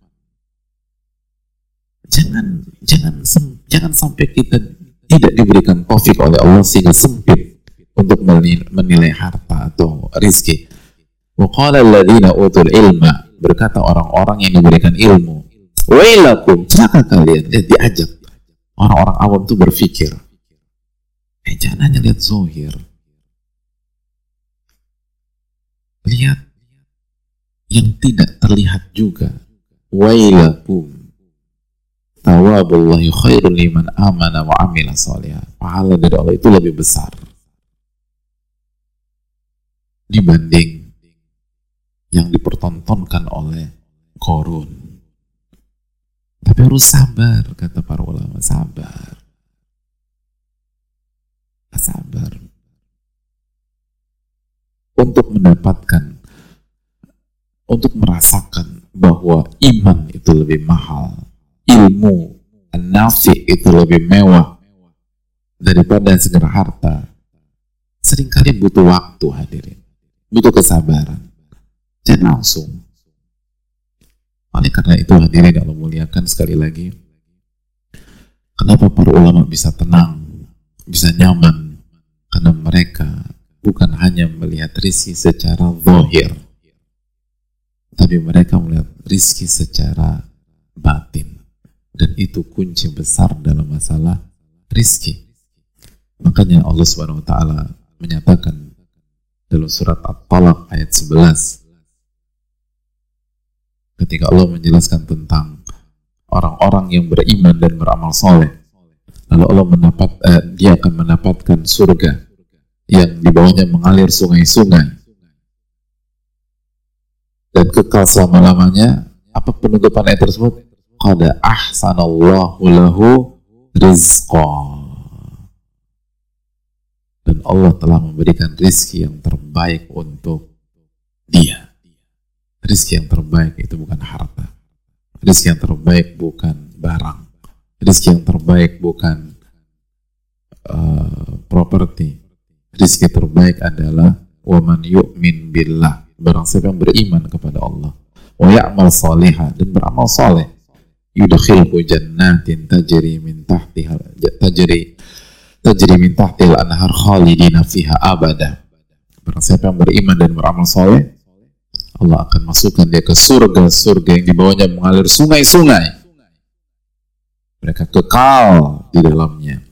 Jangan jangan sem, jangan sampai kita tidak diberikan taufik oleh Allah sehingga sempit untuk menilai, harta atau rizki. Waqala alladziina utul ilma berkata orang-orang yang diberikan ilmu, "Wailakum, celaka kalian." Dia diajak orang-orang awam itu berpikir, eh jangan hanya lihat zohir. Lihat yang tidak terlihat juga. Wailakum tawabullahi khairun liman amana wa amila salihah. Pahala dari Allah itu lebih besar dibanding yang dipertontonkan oleh korun. Tapi harus sabar, kata para ulama, sabar. Sabar. Untuk mendapatkan untuk merasakan bahwa iman itu lebih mahal, ilmu nafi itu lebih mewah daripada segera harta. Seringkali butuh waktu hadirin, butuh kesabaran. Langsung. Oleh karena itu hadirin Allah muliakan sekali lagi, kenapa para ulama bisa tenang, bisa nyaman? Karena mereka bukan hanya melihat risi secara zahir, tapi mereka melihat rizki secara batin dan itu kunci besar dalam masalah rizki makanya Allah Subhanahu Wa Taala menyatakan dalam surat At-Talaq ayat 11 ketika Allah menjelaskan tentang orang-orang yang beriman dan beramal soleh. Lalu Allah mendapat eh, dia akan mendapatkan surga yang di bawahnya mengalir sungai-sungai. Dan kekal selama-lamanya apa penutupan ayat tersebut? Qad ahsanallahu lahu rizqa dan Allah telah memberikan rizki yang terbaik untuk rizki yang terbaik itu bukan harta. Rizki yang terbaik bukan barang. Rizki yang terbaik bukan uh, properti. Rizki terbaik adalah waman yu'min billah. Barang siapa yang beriman kepada Allah. Wa ya'mal salihah dan beramal saleh. Yudkhilhu jannatin tajri min tahtiha tajri tajri min tahtil anhar khalidina fiha abada. Barang siapa yang beriman dan beramal saleh Allah akan masukkan dia ke surga surga yang di bawahnya mengalir sungai-sungai mereka kekal di dalamnya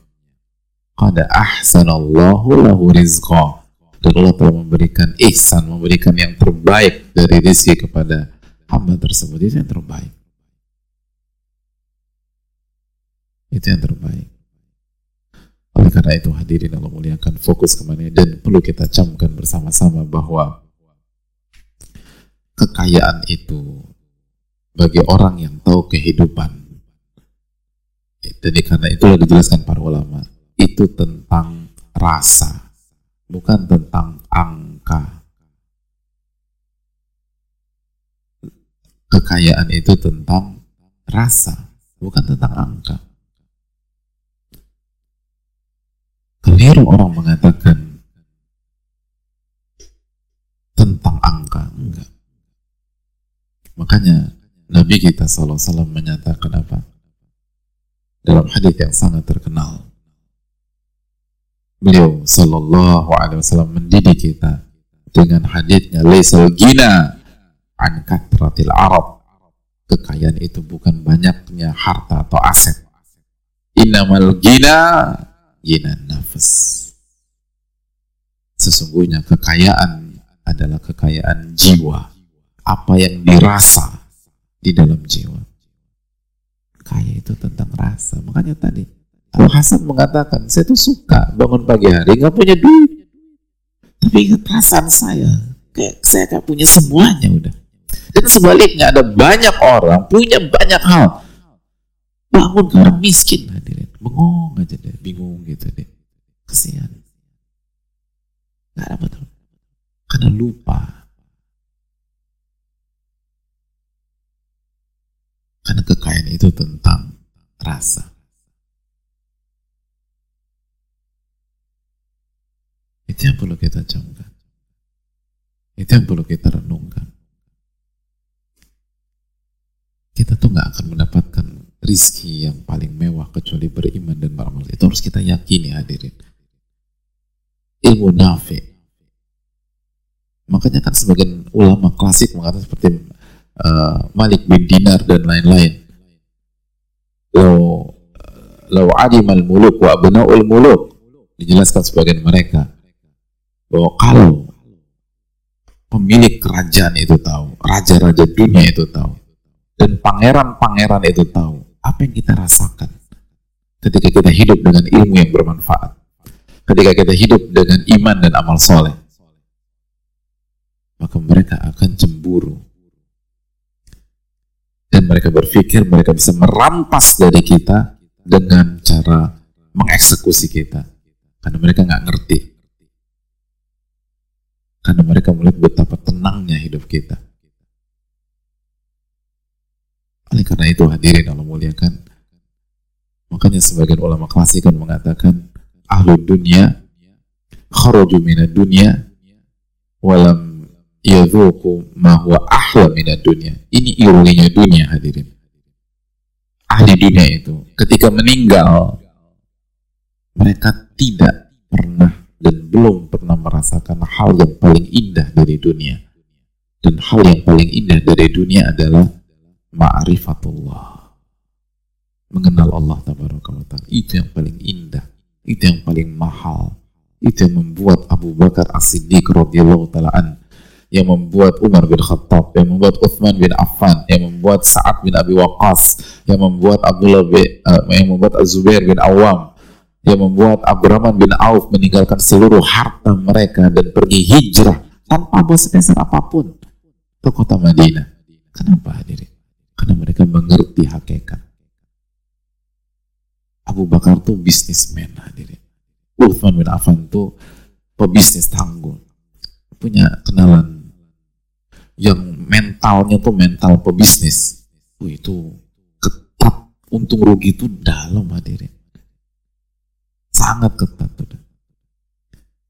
Qad ahsanallahu lahu rizqa. Dan Allah telah memberikan ihsan, memberikan yang terbaik dari rizki kepada hamba tersebut. Itu yang terbaik. Itu yang terbaik. Oleh karena itu hadirin Allah muliakan fokus ke mana dan perlu kita camkan bersama-sama bahwa kekayaan itu bagi orang yang tahu kehidupan jadi karena itulah dijelaskan para ulama itu tentang rasa, bukan tentang angka. Kekayaan itu tentang rasa, bukan tentang angka. Keliru orang mengatakan tentang angka. Makanya Nabi kita SAW menyatakan apa? Dalam hadis yang sangat terkenal, beliau sallallahu alaihi wasallam mendidik kita dengan hadisnya laisal gina an katratil arab. Kekayaan itu bukan banyaknya harta atau aset. Innamal gina gina nafas. Sesungguhnya kekayaan adalah kekayaan jiwa apa yang dirasa di dalam jiwa. Kaya itu tentang rasa. Makanya tadi Al Hasan mengatakan, saya tuh suka bangun pagi hari nggak punya duit, tapi ingat perasaan saya, kayak saya kayak punya semuanya udah. Dan sebaliknya ada banyak orang punya banyak hal, bangun orang miskin. Hadirin, bengong aja deh, bingung gitu deh, kesian. Karena lupa. Karena kekayaan itu tentang rasa. Itu yang perlu kita camkan. Itu yang perlu kita renungkan. Kita tuh nggak akan mendapatkan rizki yang paling mewah kecuali beriman dan beramal. Itu harus kita yakini hadirin. Ilmu nafi. Makanya kan sebagian ulama klasik mengatakan seperti uh, Malik bin Dinar dan lain-lain. Lau, lau adimal muluk wa abna'ul muluk. Dijelaskan sebagian mereka bahwa kalau pemilik kerajaan itu tahu, raja-raja dunia itu tahu, dan pangeran-pangeran itu tahu apa yang kita rasakan ketika kita hidup dengan ilmu yang bermanfaat, ketika kita hidup dengan iman dan amal soleh, maka mereka akan cemburu. Mereka berpikir mereka bisa merampas dari kita dengan cara mengeksekusi kita. Karena mereka nggak ngerti karena mereka melihat betapa tenangnya hidup kita. Oleh karena itu hadirin Allah muliakan. Makanya sebagian ulama klasik kan mengatakan ahlu dunia kharaju dunia walam yadhuku ma huwa ahla minad dunia. Ini ironinya dunia hadirin. Ahli dunia itu ketika meninggal mereka tidak pernah dan belum pernah merasakan hal yang paling indah dari dunia. Dan hal yang paling indah dari dunia adalah ma'rifatullah. Mengenal Allah tabaraka wa ta'ala. Itu yang paling indah. Itu yang paling mahal. Itu yang membuat Abu Bakar As-Siddiq radhiyallahu taala an yang membuat Umar bin Khattab, yang membuat Uthman bin Affan, yang membuat Sa'ad bin Abi Waqqas, yang membuat Abdullah bin, uh, yang membuat Az-Zubair bin Awam, yang membuat Abdurrahman bin Auf meninggalkan seluruh harta mereka dan pergi hijrah tanpa bawa sebesar apa pun ke kota Madinah. Kenapa hadirin? Karena mereka mengerti hakikat. Abu Bakar tuh bisnismen hadirin. Uthman bin Affan tuh pebisnis tangguh. Punya kenalan yang mentalnya tuh mental pebisnis. Oh, itu ketat. Untung rugi itu dalam hadirin. Sangat ketat. Tuh.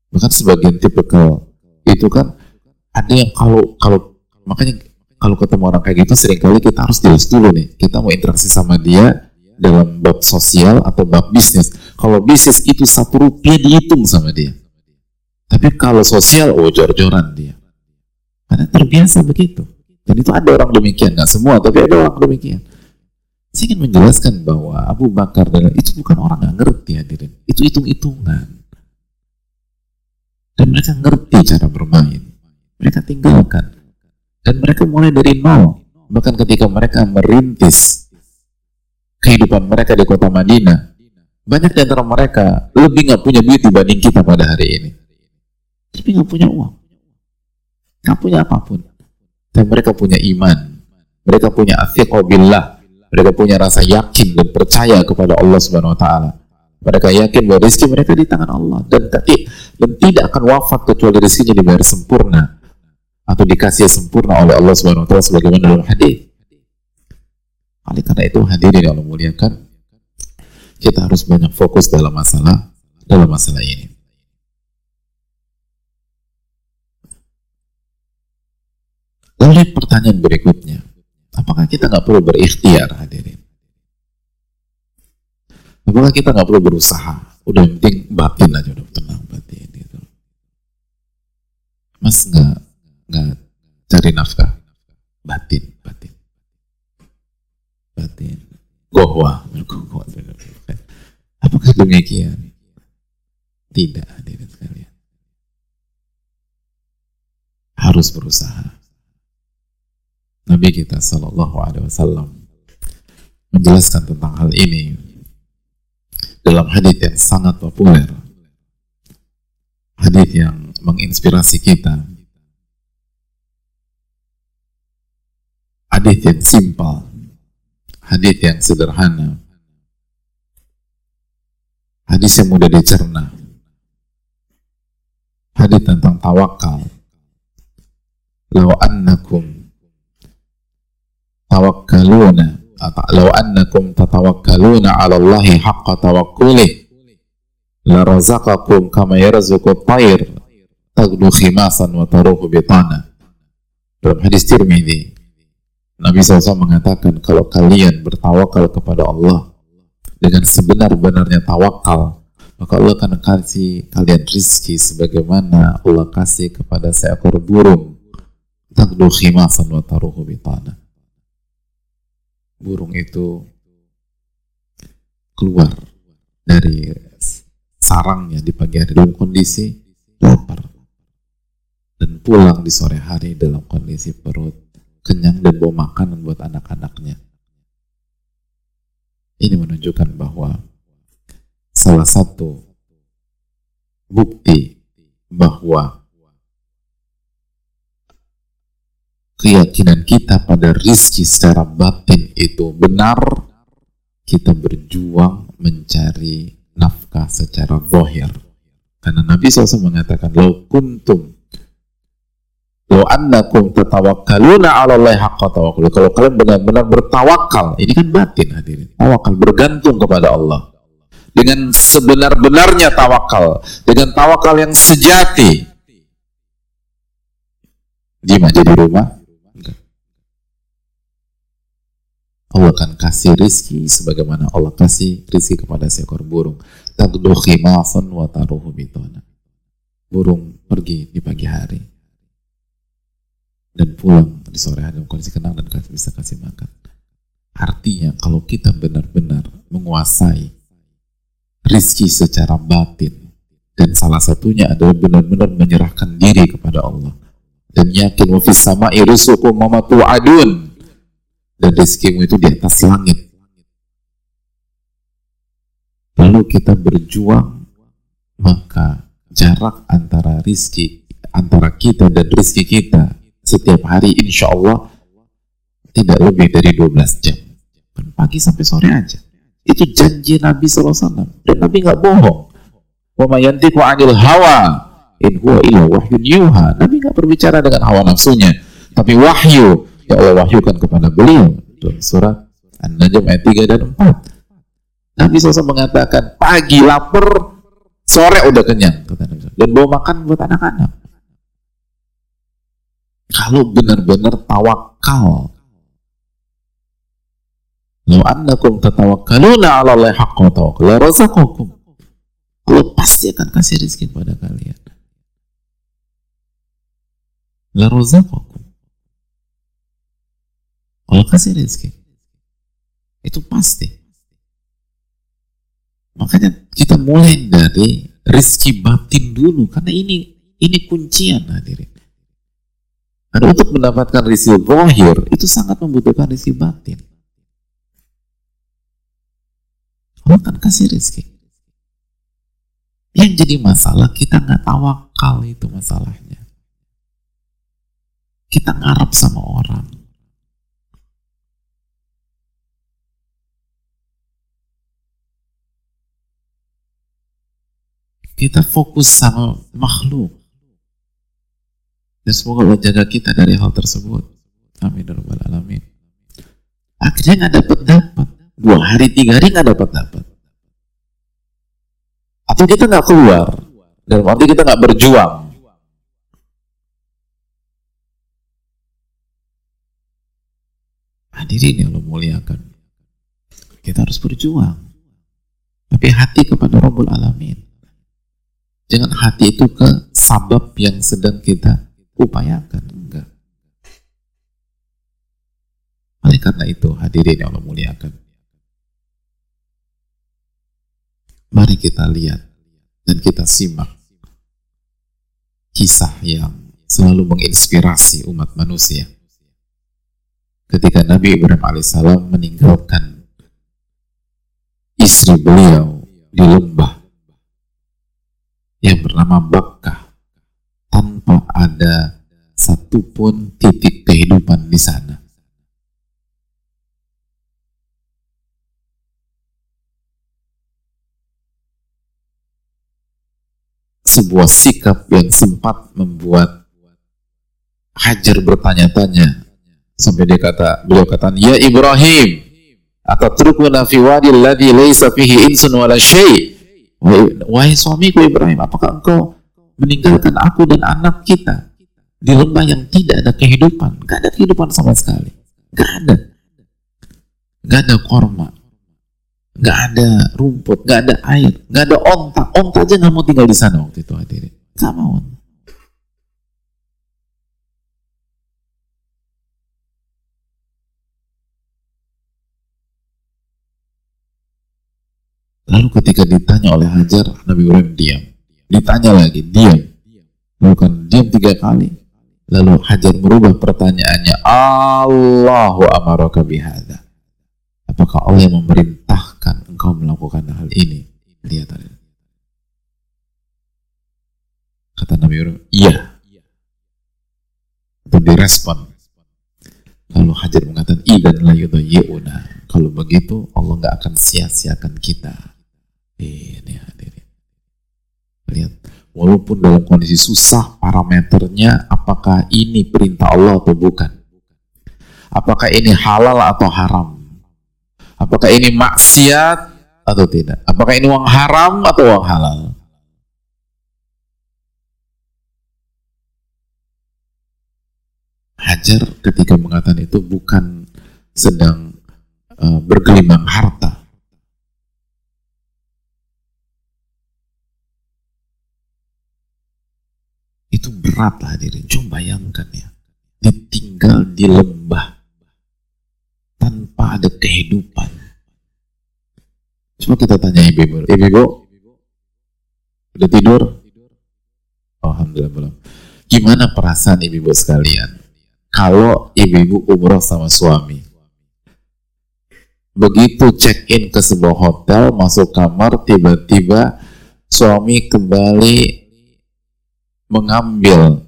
Bahkan sebagian tipikal itu kan ada yang kalau kalau makanya kalau ketemu orang kayak gitu sering kali kita harus jelas dulu nih kita mau interaksi sama dia dalam bab sosial atau bab bisnis kalau bisnis itu satu rupiah dihitung sama dia tapi kalau sosial oh jor-joran dia karena terbiasa begitu dan itu ada orang demikian nggak semua tapi ada orang demikian saya ingin menjelaskan bahwa Abu Bakar dan itu bukan orang nggak ngerti hadirin itu hitung-hitungan dan mereka ngerti cara bermain. Mereka tinggalkan. Dan mereka mulai dari nol. Bahkan ketika mereka merintis kehidupan mereka di kota Madinah, banyak di antara mereka lebih nggak punya duit dibanding kita pada hari ini. Tapi nggak punya uang. Nggak punya apa pun. Dan mereka punya iman. Mereka punya billah. Mereka punya rasa yakin dan percaya kepada Allah Subhanahu wa taala. Mereka yakin bahwa rezeki mereka di tangan Allah dan, dan tidak akan wafat kecuali rezekinya dibayar sempurna atau dikasih sempurna oleh Allah Subhanahu wa taala sebagaimana dalam hadis. Oleh karena itu hadirin yang Allah muliakan, kita harus banyak fokus dalam masalah dalam masalah ini. Lalu pertanyaan berikutnya, apakah kita nggak perlu berikhtiar hadirin? Apakah kita nggak perlu berusaha? Udah penting batin aja, udah tenang batin gitu. Mas nggak nggak cari nafkah, batin, batin, batin. Gohwa. Apakah demikian? Tidak, hadirin sekalian. Harus berusaha. Nabi kita Shallallahu Alaihi Wasallam menjelaskan tentang hal ini dalam hadis yang sangat populer hadis yang menginspirasi kita. Hadis yang simpel hadis yang sederhana hadis yang mudah dicerna hadis tentang tawakal. Law annakum tawakkaluna law annakum tatawakkaluna 'ala Allahi haqqa tawakkuli la razaqakum kama yarzuqu at-tayr tagdu khimasan wa taruhu bitana. Dalam hadis Tirmidzi Nabi SAW mengatakan kalau kalian bertawakal kepada Allah dengan sebenar-benarnya tawakal maka Allah akan kasih kalian rizki sebagaimana Allah kasih kepada seekor burung. Tagdu khimasan wa taruhu bitana burung itu keluar dari sarangnya di pagi hari dalam kondisi lapar dan pulang di sore hari dalam kondisi perut kenyang dan bawa makanan buat anak-anaknya. Ini menunjukkan bahwa salah satu bukti bahwa keyakinan kita pada rizki secara batin itu benar, kita berjuang mencari nafkah secara bohir. Karena Nabi SAW mengatakan, Lau kuntum Lau annakum tatawakkaluna ala Allah haqqa. Kalau kalian benar-benar bertawakal, ini kan batin hadirin. Tawakal bergantung kepada Allah. Dengan sebenar-benarnya tawakal, dengan tawakal yang sejati. Diam aja di rumah, Allah akan kasih rizki sebagaimana Allah kasih rizki kepada seekor burung. Tagdu khimasan wa taruhu bitona. Burung pergi di pagi hari dan pulang di sore hari dalam kondisi kenang dan bisa kasih makan. Artinya kalau kita benar-benar menguasai rizki secara batin dan salah satunya adalah benar-benar menyerahkan diri kepada Allah dan yakin wa fis sama'i rizqukum wa tu'adun dan rezekimu itu di atas langit. lalu kita berjuang maka jarak antara rizki antara kita dan rizki kita setiap hari insya Allah tidak lebih dari 12 jam. Pagi sampai sore aja. Itu janji Nabi SAW dan Nabi nggak bohong. Wa mayantiku anil hawa in huwa illa wahyun yuha. Nabi nggak berbicara dengan hawa nafsunya. Tapi wahyu ya Allah wahyukan kepada beliau dalam surat An-Najm ayat 3 dan 4 Nabi SAW mengatakan pagi lapar, sore udah kenyang. Dan bawa makan buat anak-anak. Kalau benar-benar tawakal. Lalu annakum tatawakkaluna ala Allah haqqa tawakkal. La razaqakum. Allah pasti akan kasih rezeki kepada kalian. La razaqakum. Allah kasih rezeki. Itu pasti. Makanya kita mulai dari rizki batin dulu karena ini ini kuncian hadirin. Dan untuk mendapatkan rizki zahir itu sangat membutuhkan rizki batin. Allah akan kasih rizki. Yang jadi masalah kita nggak tawakal itu masalahnya. Kita ngarap sama orang. Kita fokus sama makhluk. Dan semoga Allah jaga kita dari hal tersebut. Amin. Ya Rabbal Alamin. Akhirnya nggak dapat dapat. Dua hari, tiga hari nggak dapat dapat. Atau kita nggak keluar. Dan waktu kita nggak berjuang. Hadirin yang lo muliakan. Kita harus berjuang. Tapi hati kepada Rabbul Alamin. Jangan hati itu ke sabab yang sedang kita upayakan. Enggak. Oleh karena itu, hadirin yang Allah muliakan. Mari kita lihat dan kita simak kisah yang selalu menginspirasi umat manusia. Ketika Nabi Ibrahim alaihissalam meninggalkan istri beliau di lembah yang bernama Bakkah tanpa ada satupun titik kehidupan di sana. Sebuah sikap yang sempat membuat Hajar bertanya-tanya sampai dia kata beliau kata ya Ibrahim atau fi wadi alladhi laysa fihi insun wala syai' Wahai suamiku Ibrahim, apakah engkau meninggalkan aku dan anak kita di lembah yang tidak ada kehidupan? Gak ada kehidupan sama sekali. Gak ada. Gak ada korma. Gak ada rumput. Gak ada air. Gak ada onta. Onta aja gak mau tinggal di sana waktu itu hadirin. Gak mau. Lalu ketika ditanya oleh Hajar, Nabi Ibrahim diam. Ditanya lagi, diam. Bukan diam tiga kali. Lalu Hajar merubah pertanyaannya, Allahu amaraka bihada. Apakah Allah yang memerintahkan engkau melakukan hal ini? Lihat Kata Nabi Ibrahim, iya. Itu direspon. Lalu Hajar mengatakan, idan la yudayi'una. Kalau begitu, Allah nggak akan sia-siakan kita. Ini hadirin. Lihat, walaupun dalam kondisi susah parameternya apakah ini perintah Allah atau bukan. Apakah ini halal atau haram? Apakah ini maksiat atau tidak? Apakah ini uang haram atau uang halal? Hajar ketika mengatakan itu bukan sedang uh, bergelimang harta, Itu berat hadirin. Coba bayangkan ya. Ditinggal di lembah. Tanpa ada kehidupan. Coba kita tanya ibu-ibu. Ibu-ibu, udah tidur? Alhamdulillah belum. Gimana perasaan ibu-ibu sekalian? Kalau ibu-ibu umroh sama suami, begitu check in ke sebuah hotel masuk kamar tiba-tiba suami kembali mengambil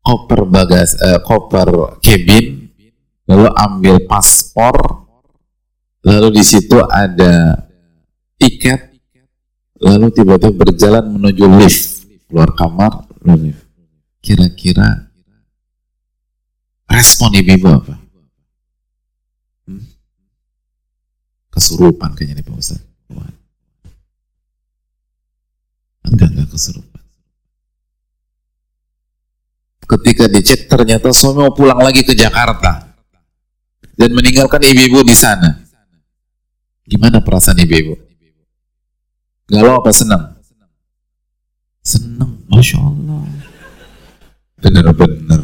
koper bagas eh, koper cabin lalu ambil paspor lalu di situ ada tiket lalu tiba-tiba berjalan menuju lift keluar kamar lift kira-kira respon ibu-ibu apa? Hmm? Kesurupan kayaknya nih Pak Ustaz. Enggak, enggak kesurupan. Ketika dicek ternyata suami mau pulang lagi ke Jakarta dan meninggalkan ibu-ibu di sana. Gimana perasaan ibu-ibu? Galau apa senang? Senang, Masya Allah. Benar-benar.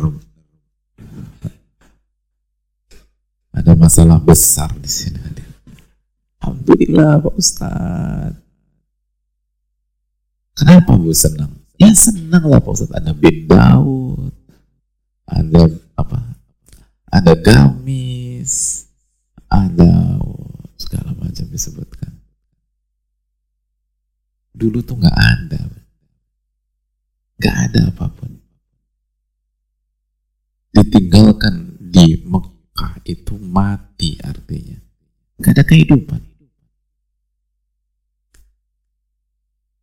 Ada masalah besar di sini. Alhamdulillah Pak Ustaz. Kenapa Bu senang? Ya senang lah Pak Ustaz. Ada bin Daud. Ada apa? Ada gamis. Ada segala macam disebutkan. Dulu tuh nggak ada. Nggak ada apa pun. Ditinggalkan di Mekah itu mati artinya. Gak ada kehidupan.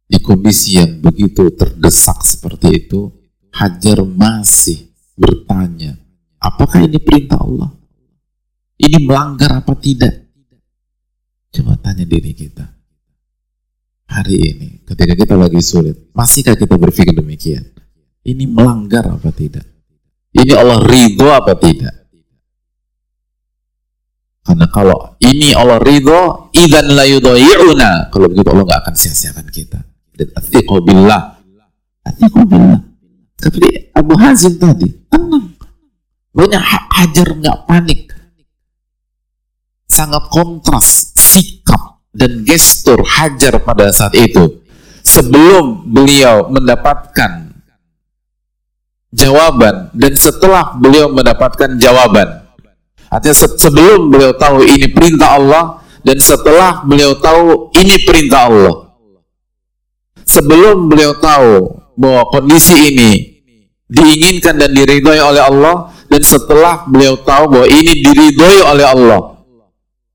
Di kondisi yang begitu terdesak seperti itu, Hajar masih bertanya, apakah ini perintah Allah? Ini melanggar apa tidak? Coba tanya diri kita. Hari ini, ketika kita lagi sulit, masihkah kita berpikir demikian? Ini melanggar apa tidak? Ini Allah ridho apa tidak? Karena kalau ini Allah ridho, idan la yudoyi'una. Kalau begitu Allah nggak akan sia-siakan kita. Dan atiqo billah. Atiqo billah. Seperti Abu Hazim tadi, tenang. Banyak hajar nggak panik. Sangat kontras sikap dan gestur hajar pada saat itu. Sebelum beliau mendapatkan jawaban dan setelah beliau mendapatkan jawaban Artinya sebelum beliau tahu ini perintah Allah dan setelah beliau tahu ini perintah Allah. Sebelum beliau tahu bahwa kondisi ini diinginkan dan diridhoi oleh Allah dan setelah beliau tahu bahwa ini diridhoi oleh Allah.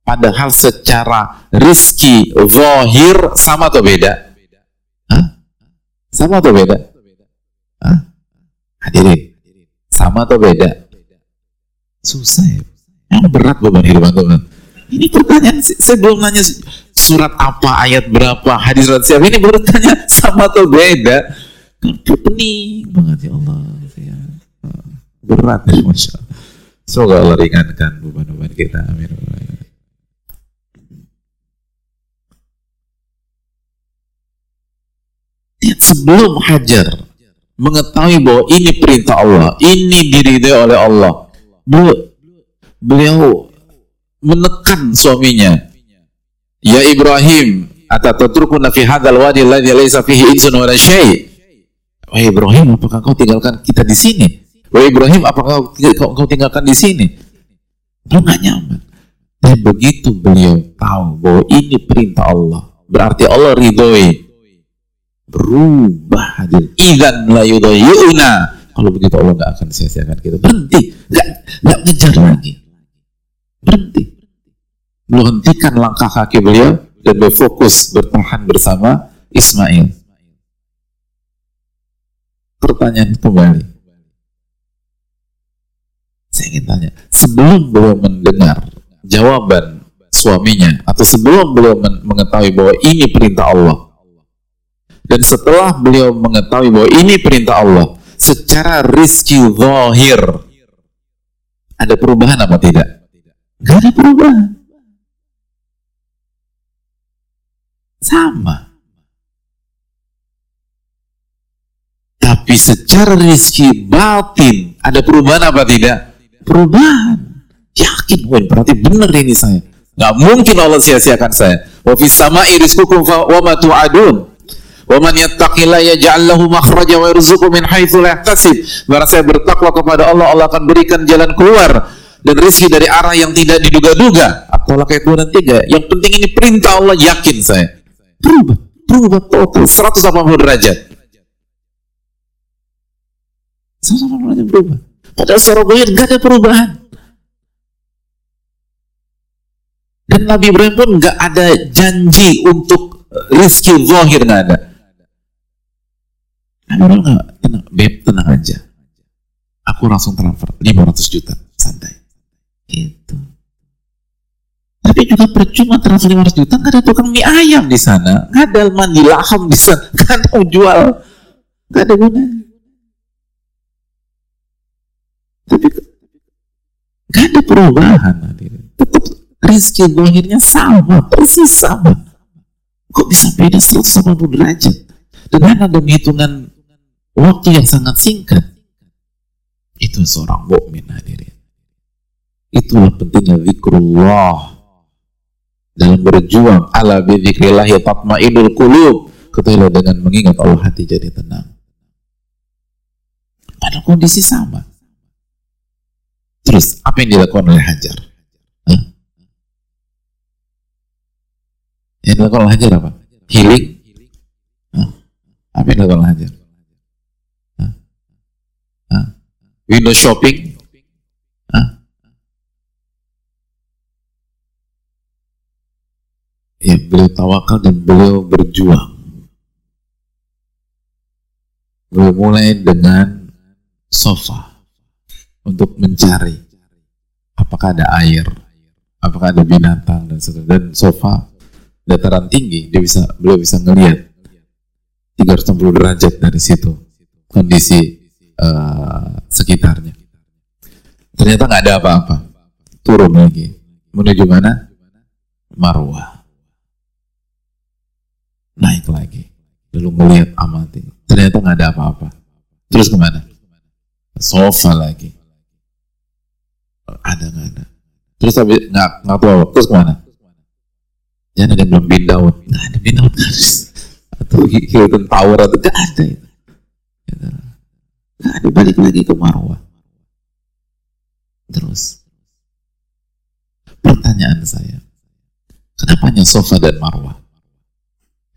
Padahal secara rizki zahir sama atau beda? Hah? Sama atau beda? Hah? Hadirin, sama atau beda? Susah ya. Yang berat beban hidup antum. Ini pertanyaan saya belum nanya surat apa, ayat berapa, hadis surat siapa. Ini baru tanya sama atau beda. Pening banget ya Allah. Ya. Berat ya Masya Allah. Semoga Allah ringankan beban-beban kita. Amin. Sebelum Hajar mengetahui bahwa ini perintah Allah, ini diridhai oleh Allah, beliau menekan suaminya ya Ibrahim atatatrukuna fi hadzal wadi alladhi laysa fihi insun wala syai' Wahai Ibrahim apakah kau tinggalkan kita di sini? Wahai Ibrahim apakah kau, kau tinggalkan di sini? Beliau nggak nyaman. Dan begitu beliau tahu bahwa ini perintah Allah berarti Allah ridhoi. Berubah hadir. Idan la yudhayuna kalau begitu Allah nggak akan sia-siakan kita. Berhenti. Nggak nggak ngejar lagi. Berhenti. Beliau hentikan langkah kaki beliau dan berfokus bertahan bersama Ismail. Pertanyaan kembali. Saya ingin tanya, sebelum beliau mendengar jawaban suaminya atau sebelum beliau mengetahui bahwa ini perintah Allah dan setelah beliau mengetahui bahwa ini perintah Allah secara rizki zahir ada perubahan apa tidak? Gak ada perubahan. Sama. Tapi secara rizki batin ada perubahan apa tidak? Perubahan. Yakin, wah berarti benar ini saya. Gak mungkin Allah sia-siakan saya. Wa fis sama'i rizqukum wa ma tu'adun. Wa man yattaqilla yaj'al lahu makhraja wa yarzuqhu min haitsu la. Barang saya bertakwa kepada Allah, Allah akan berikan jalan keluar dan rezeki dari arah yang tidak diduga-duga. ayat 2 dan 3. Yang penting ini perintah Allah, yakin saya. Berubah, berubah total 180 derajat. 180 derajat berubah. Padahal secara goyir gak ada perubahan. Dan Nabi Ibrahim pun gak ada janji untuk rizki zahir gak ada. Nabi Ibrahim gak, tenang, beb, tenang aja. Aku langsung transfer 500 juta, santai. Gitu. Tapi juga percuma transfer 500 juta, nggak ada tukang mie ayam di sana, nggak ada mandi laham di sana, nggak ada mau jual, nggak ada gunanya. Tapi nggak ada perubahan, tetap rezeki akhirnya sama, persis sama. Kok bisa beda 180 derajat? Dengan ada hitungan waktu yang sangat singkat. Itu seorang mukmin hadirin. Itulah pentingnya zikrullah dalam berjuang ala bidzikrillah tatmainul qulub. Ketahuilah dengan mengingat Allah hati jadi tenang. Pada kondisi sama. Terus apa yang dilakukan oleh Hajar? Hah? Yang dilakukan oleh Hajar apa? Healing? Hah? Apa yang dilakukan oleh Hajar? Hah? Hah? Window shopping? Hah? Ya, beliau tawakal dan beliau berjuang. Beliau mulai dengan sofa untuk mencari apakah ada air, apakah ada binatang dan seterusnya. Dan sofa dataran tinggi, dia bisa beliau bisa ngelihat 360 derajat dari situ kondisi uh, sekitarnya. Ternyata nggak ada apa-apa. Turun lagi. Menuju mana? Marwah. Naik lagi. Lalu melihat amati. Ternyata nggak ada apa-apa. Terus ke mana? Sofa lagi. Ada nggak ada? Terus tapi nggak nggak tahu. Terus ke mana jangan ada yang belum bin nggak ada bin daun atau Hilton Tower atau nggak ada itu. Gitu. nggak ada. Balik lagi ke Marwah. Terus. Pertanyaan saya. Kenapa hanya sofa dan Marwah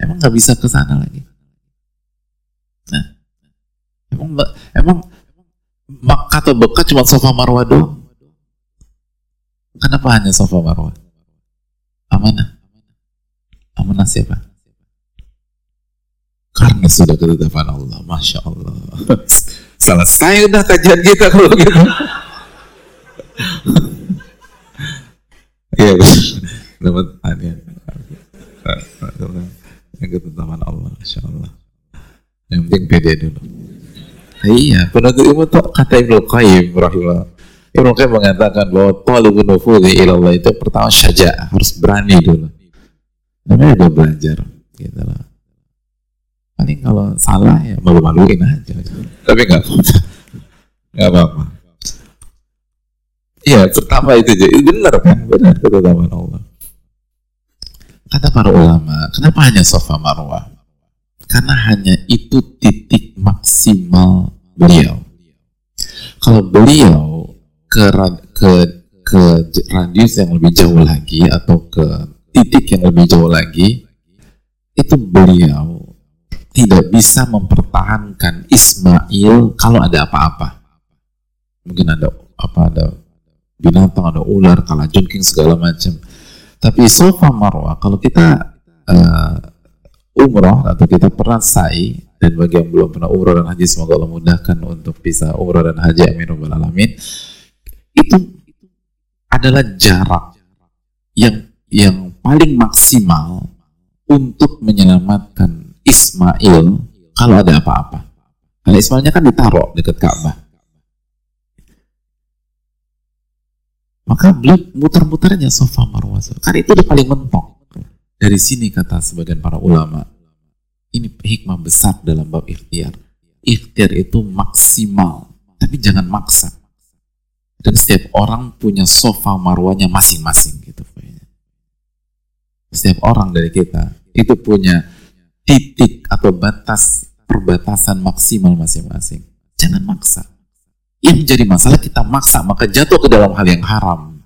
emang nggak bisa ke sana lagi nah emang emang Makkah atau Bekah cuma sofa Marwah doang Kenapa hanya sofa marwah? Amanah. Amanah siapa? Karena sudah ketetapan Allah. Masya Allah. Selesai udah kajian kita kalau gitu. Iya, dapat hadiah. Yang ketetapan Allah, Masya Allah. Yang penting pede dulu. Iya, penuntut ilmu tuh kata Ibnu Qayyim rahimahullah Ibnu Qayyim mengatakan bahwa talibun nufudhi ilallah itu pertama syaja'ah, harus berani dulu. Namanya udah belajar, gitu loh. Paling kalau salah ya malu-maluin aja. Tapi nggak apa-apa. Nggak apa-apa. Iya, pertama itu jadi benar kan? Benar ketetapan Allah. Kata para ulama, kenapa hanya sofa marwah? Karena hanya itu titik maksimal beliau. Kalau beliau ke ke ke radius yang lebih jauh lagi atau ke titik yang lebih jauh lagi itu beliau tidak bisa mempertahankan Ismail kalau ada apa-apa mungkin ada apa ada binatang ada ular kalajengking segala macam tapi sofa marwah kalau kita uh, umroh atau kita pernah sa'i dan bagi yang belum pernah umroh dan haji semoga Allah mudahkan untuk bisa umroh dan haji amin alamin itu adalah jarak yang yang paling maksimal untuk menyelamatkan Ismail kalau ada apa-apa. Karena Ismailnya kan ditaruh dekat Ka'bah. Maka beliau muter-muternya sofa marwah. Karena itu udah paling mentok. Dari sini kata sebagian para ulama, ini hikmah besar dalam bab ikhtiar. Ikhtiar itu maksimal, tapi jangan maksa dan setiap orang punya sofa marwanya masing-masing gitu setiap orang dari kita itu punya titik atau batas perbatasan maksimal masing-masing jangan maksa yang menjadi masalah kita maksa maka jatuh ke dalam hal yang haram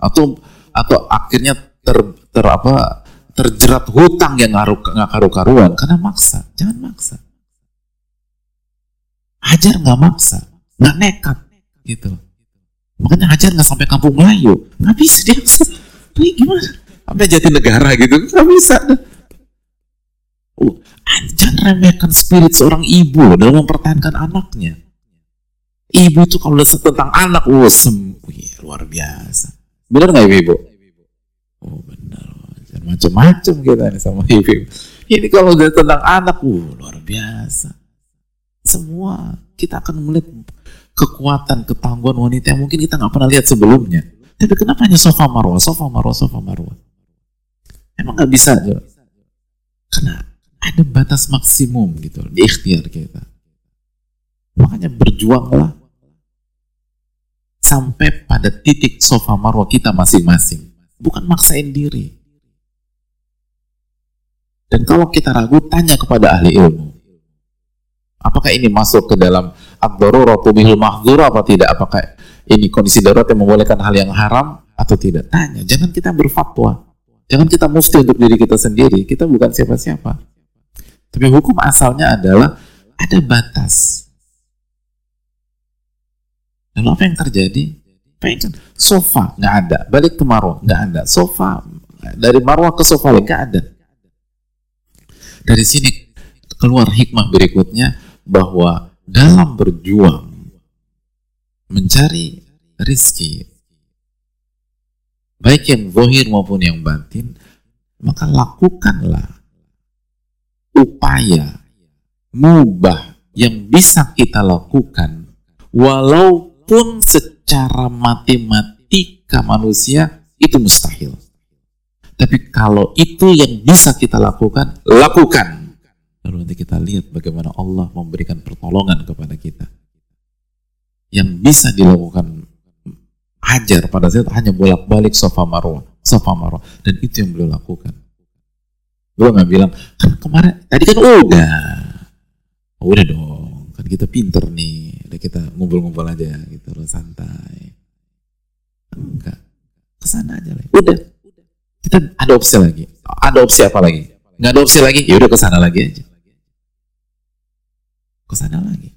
atau atau akhirnya ter, ter apa terjerat hutang yang nggak karu-karuan karena maksa. Jangan maksa. Hajar nggak maksa, nggak nekat gitu. Makanya Hajar nggak sampai kampung Melayu, nggak bisa dia. Ini gimana? Sampai jati negara gitu, nggak bisa. Oh, jangan remehkan spirit seorang ibu dalam mempertahankan anaknya. Ibu itu kalau udah tentang anak, oh, sembuh, luar biasa. Benar nggak ibu? Oh benar, macam-macam kita nih sama ibu. Ini kalau udah tentang anak, uh, luar biasa. Semua kita akan melihat kekuatan, ketangguhan wanita yang mungkin kita nggak pernah lihat sebelumnya. Tapi kenapa hanya sofa marwah, sofa marwah, sofa marwah? Emang nggak bisa aja? Karena ada batas maksimum gitu di ikhtiar kita. Makanya berjuanglah sampai pada titik sofa marwah kita masing-masing. Bukan maksain diri. Dan kalau kita ragu, tanya kepada ahli ilmu. Apakah ini masuk ke dalam ad-daruratu bihil mahdzur apa tidak? Apakah ini kondisi darurat yang membolehkan hal yang haram atau tidak? Tanya, jangan kita berfatwa. Jangan kita mufti untuk diri kita sendiri. Kita bukan siapa-siapa. Tapi hukum asalnya adalah ada batas. Lalu apa yang terjadi? Pengen sofa nggak ada, balik ke marwah nggak ada, sofa dari marwah ke sofa nggak ada. Dari sini keluar hikmah berikutnya bahwa dalam berjuang mencari rizki baik yang zahir maupun yang batin maka lakukanlah upaya mubah yang bisa kita lakukan walaupun secara matematika manusia itu mustahil. Tapi kalau itu yang bisa kita lakukan, lakukan. Lalu nanti kita lihat bagaimana Allah memberikan pertolongan kepada kita. Yang bisa dilakukan hajar pada saat hanya bolak-balik sofa marwah, sofa marwah. Dan itu yang beliau lakukan. Gue nggak bilang, kan kemarin, tadi kan udah. Oh, udah dong, kan kita pinter nih. Udah kita ngumpul-ngumpul aja gitu, loh, santai. Enggak, ke sana aja lah. Udah, kita ada opsi lagi. Ada opsi apa lagi? Nggak ada opsi lagi, ya udah ke sana lagi aja. Ke sana lagi.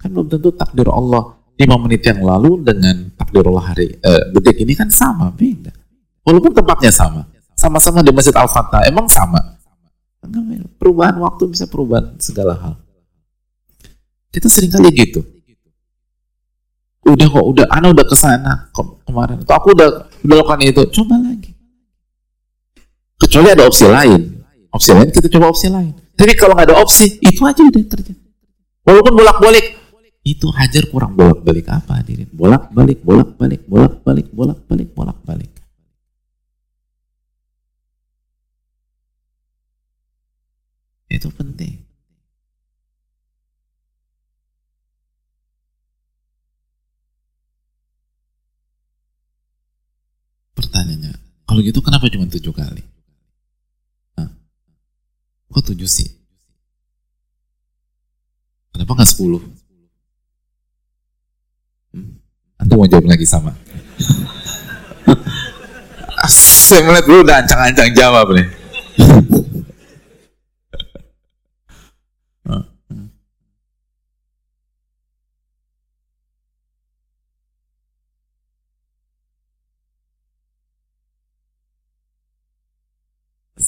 Kan belum tentu takdir Allah lima menit yang lalu dengan takdir Allah hari eh, detik ini kan sama, beda. Walaupun tempatnya sama sama-sama di Masjid Al-Fatah, emang sama? Perubahan waktu bisa perubahan segala hal. Kita sering kali gitu. Udah kok, udah, Ana udah ke sana kemarin. Atau aku udah, udah lakukan itu. Coba lagi. Kecuali ada opsi lain. Opsi lain, kita coba opsi lain. Tapi kalau nggak ada opsi, itu aja udah terjadi. Walaupun bolak-balik, itu hajar kurang bolak-balik apa hadirin? Bolak-balik, bolak-balik, bolak-balik, bolak-balik, bolak-balik. Itu penting. Pertanyaannya, kalau gitu kenapa cuma tujuh kali? Hah? Kok tujuh sih? Kenapa nggak sepuluh? Hmm? Anda mau jawab lagi sama? Saya melihat dulu udah ancang-ancang jawab nih.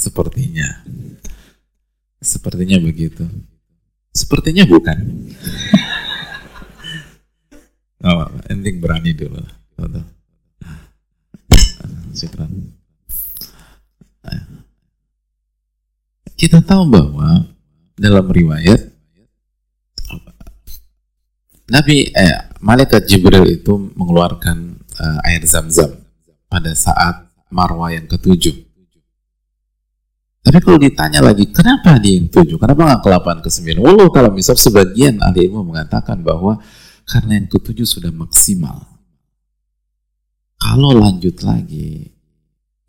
Sepertinya. Sepertinya begitu. Sepertinya bukan. oh, ending berani dulu. Kita tahu bahwa dalam riwayat Nabi eh, malaikat Jibril itu mengeluarkan uh, air zam-zam pada saat Marwah yang ketujuh tapi kalau ditanya lagi, kenapa dia yang tujuh? Kenapa nggak delapan, ke sembilan? Walau kalau misal sebagian ahli ilmu mengatakan bahwa karena yang ketujuh sudah maksimal. Kalau lanjut lagi,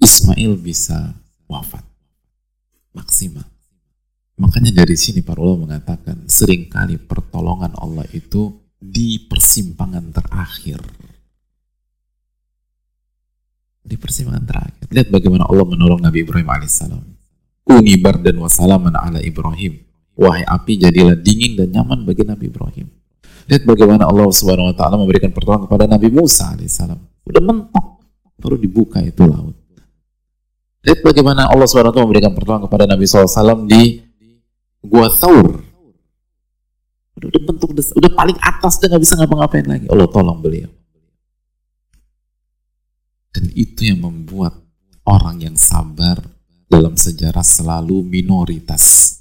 Ismail bisa wafat. Maksimal. Makanya dari sini para ulama mengatakan sering kali pertolongan Allah itu di persimpangan terakhir. Di persimpangan terakhir. Lihat bagaimana Allah menolong Nabi Ibrahim alaihissalam. Uni dan wasalaman ala Ibrahim. Wahai api, jadilah dingin dan nyaman bagi Nabi Ibrahim. Lihat bagaimana Allah Subhanahu wa taala memberikan pertolongan kepada Nabi Musa alaihissalam. Udah mentok, baru dibuka itu laut. Lihat bagaimana Allah Subhanahu wa taala memberikan pertolongan kepada Nabi SAW di Gua Thaur. Udah, udah bentuk udah paling atas dan nggak bisa ngapa-ngapain lagi. Allah tolong beliau. Dan itu yang membuat orang yang sabar dalam sejarah selalu minoritas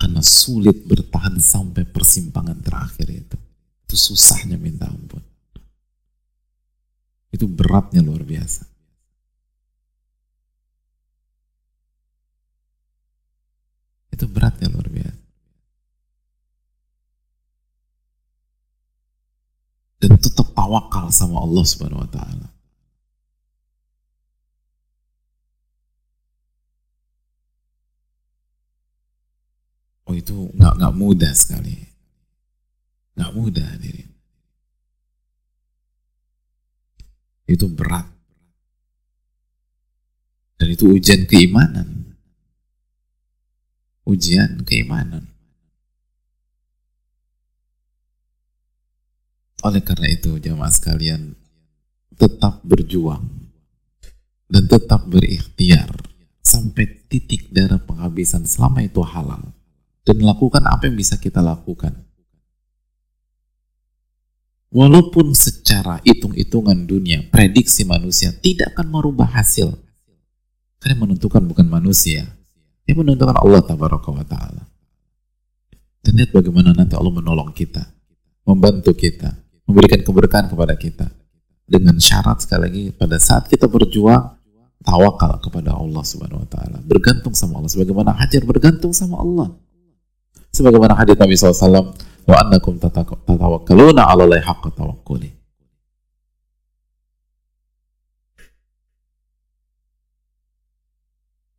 karena sulit bertahan sampai persimpangan terakhir itu. Itu susahnya minta ampun. Itu beratnya luar biasa. Itu beratnya luar biasa. Dan tetap tawakal sama Allah Subhanahu wa taala. Oh itu nggak nggak mudah sekali, nggak mudah diri. Itu berat dan itu ujian keimanan, ujian keimanan. Oleh karena itu jamaah sekalian tetap berjuang dan tetap berikhtiar sampai titik darah penghabisan selama itu halal dan lakukan apa yang bisa kita lakukan. Walaupun secara hitung-hitungan dunia, prediksi manusia tidak akan merubah hasil. Karena menentukan bukan manusia, yang menentukan Allah wa ta'ala. Dan lihat bagaimana nanti Allah menolong kita, membantu kita, memberikan keberkahan kepada kita. Dengan syarat sekali lagi, pada saat kita berjuang, tawakal kepada Allah Subhanahu wa taala, bergantung sama Allah sebagaimana hajar bergantung sama Allah sebagaimana hadis Nabi SAW wa annakum tatawakkaluna 'ala Allahi haqqa tawakkuli.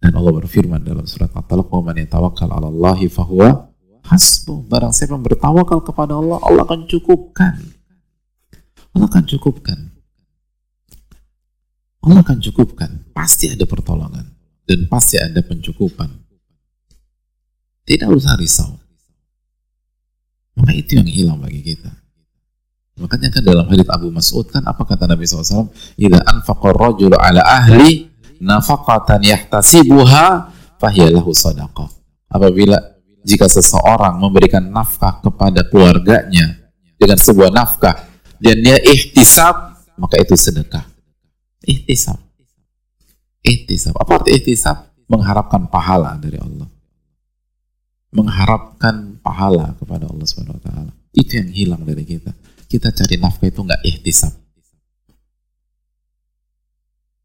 Dan Allah berfirman dalam surat At-Talaq wa man yatawakkal 'ala Allahi fahuwa hasbuh. Barang siapa bertawakal kepada Allah Allah akan cukupkan. Allah akan cukupkan. Allah akan cukupkan. Pasti ada pertolongan dan pasti ada pencukupan. Tidak usah risau maka itu yang hilang bagi kita. Makanya kan dalam hadits Abu Mas'ud kan apa kata Nabi SAW? Ida anfaqar rajulu ala ahli nafaqatan yahtasibuha fahiyalahu sadaqah. Apabila jika seseorang memberikan nafkah kepada keluarganya dengan sebuah nafkah dan dia ihtisab maka itu sedekah. Ihtisab. Ihtisab. Apa arti ihtisab? Mengharapkan pahala dari Allah mengharapkan pahala kepada Allah Subhanahu wa taala. Itu yang hilang dari kita. Kita cari nafkah itu nggak ihtisab.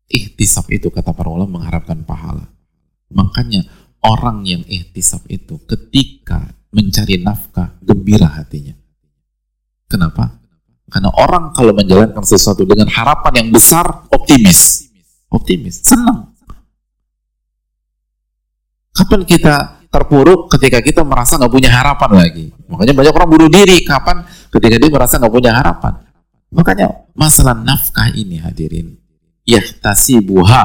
Ihtisab itu kata para ulama mengharapkan pahala. Makanya orang yang ihtisab itu ketika mencari nafkah gembira hatinya. Kenapa? Karena orang kalau menjalankan sesuatu dengan harapan yang besar optimis. Optimis, senang. Kapan kita terpuruk ketika kita merasa nggak punya harapan lagi. Makanya banyak orang bunuh diri kapan ketika dia merasa nggak punya harapan. Makanya masalah nafkah ini hadirin, buha.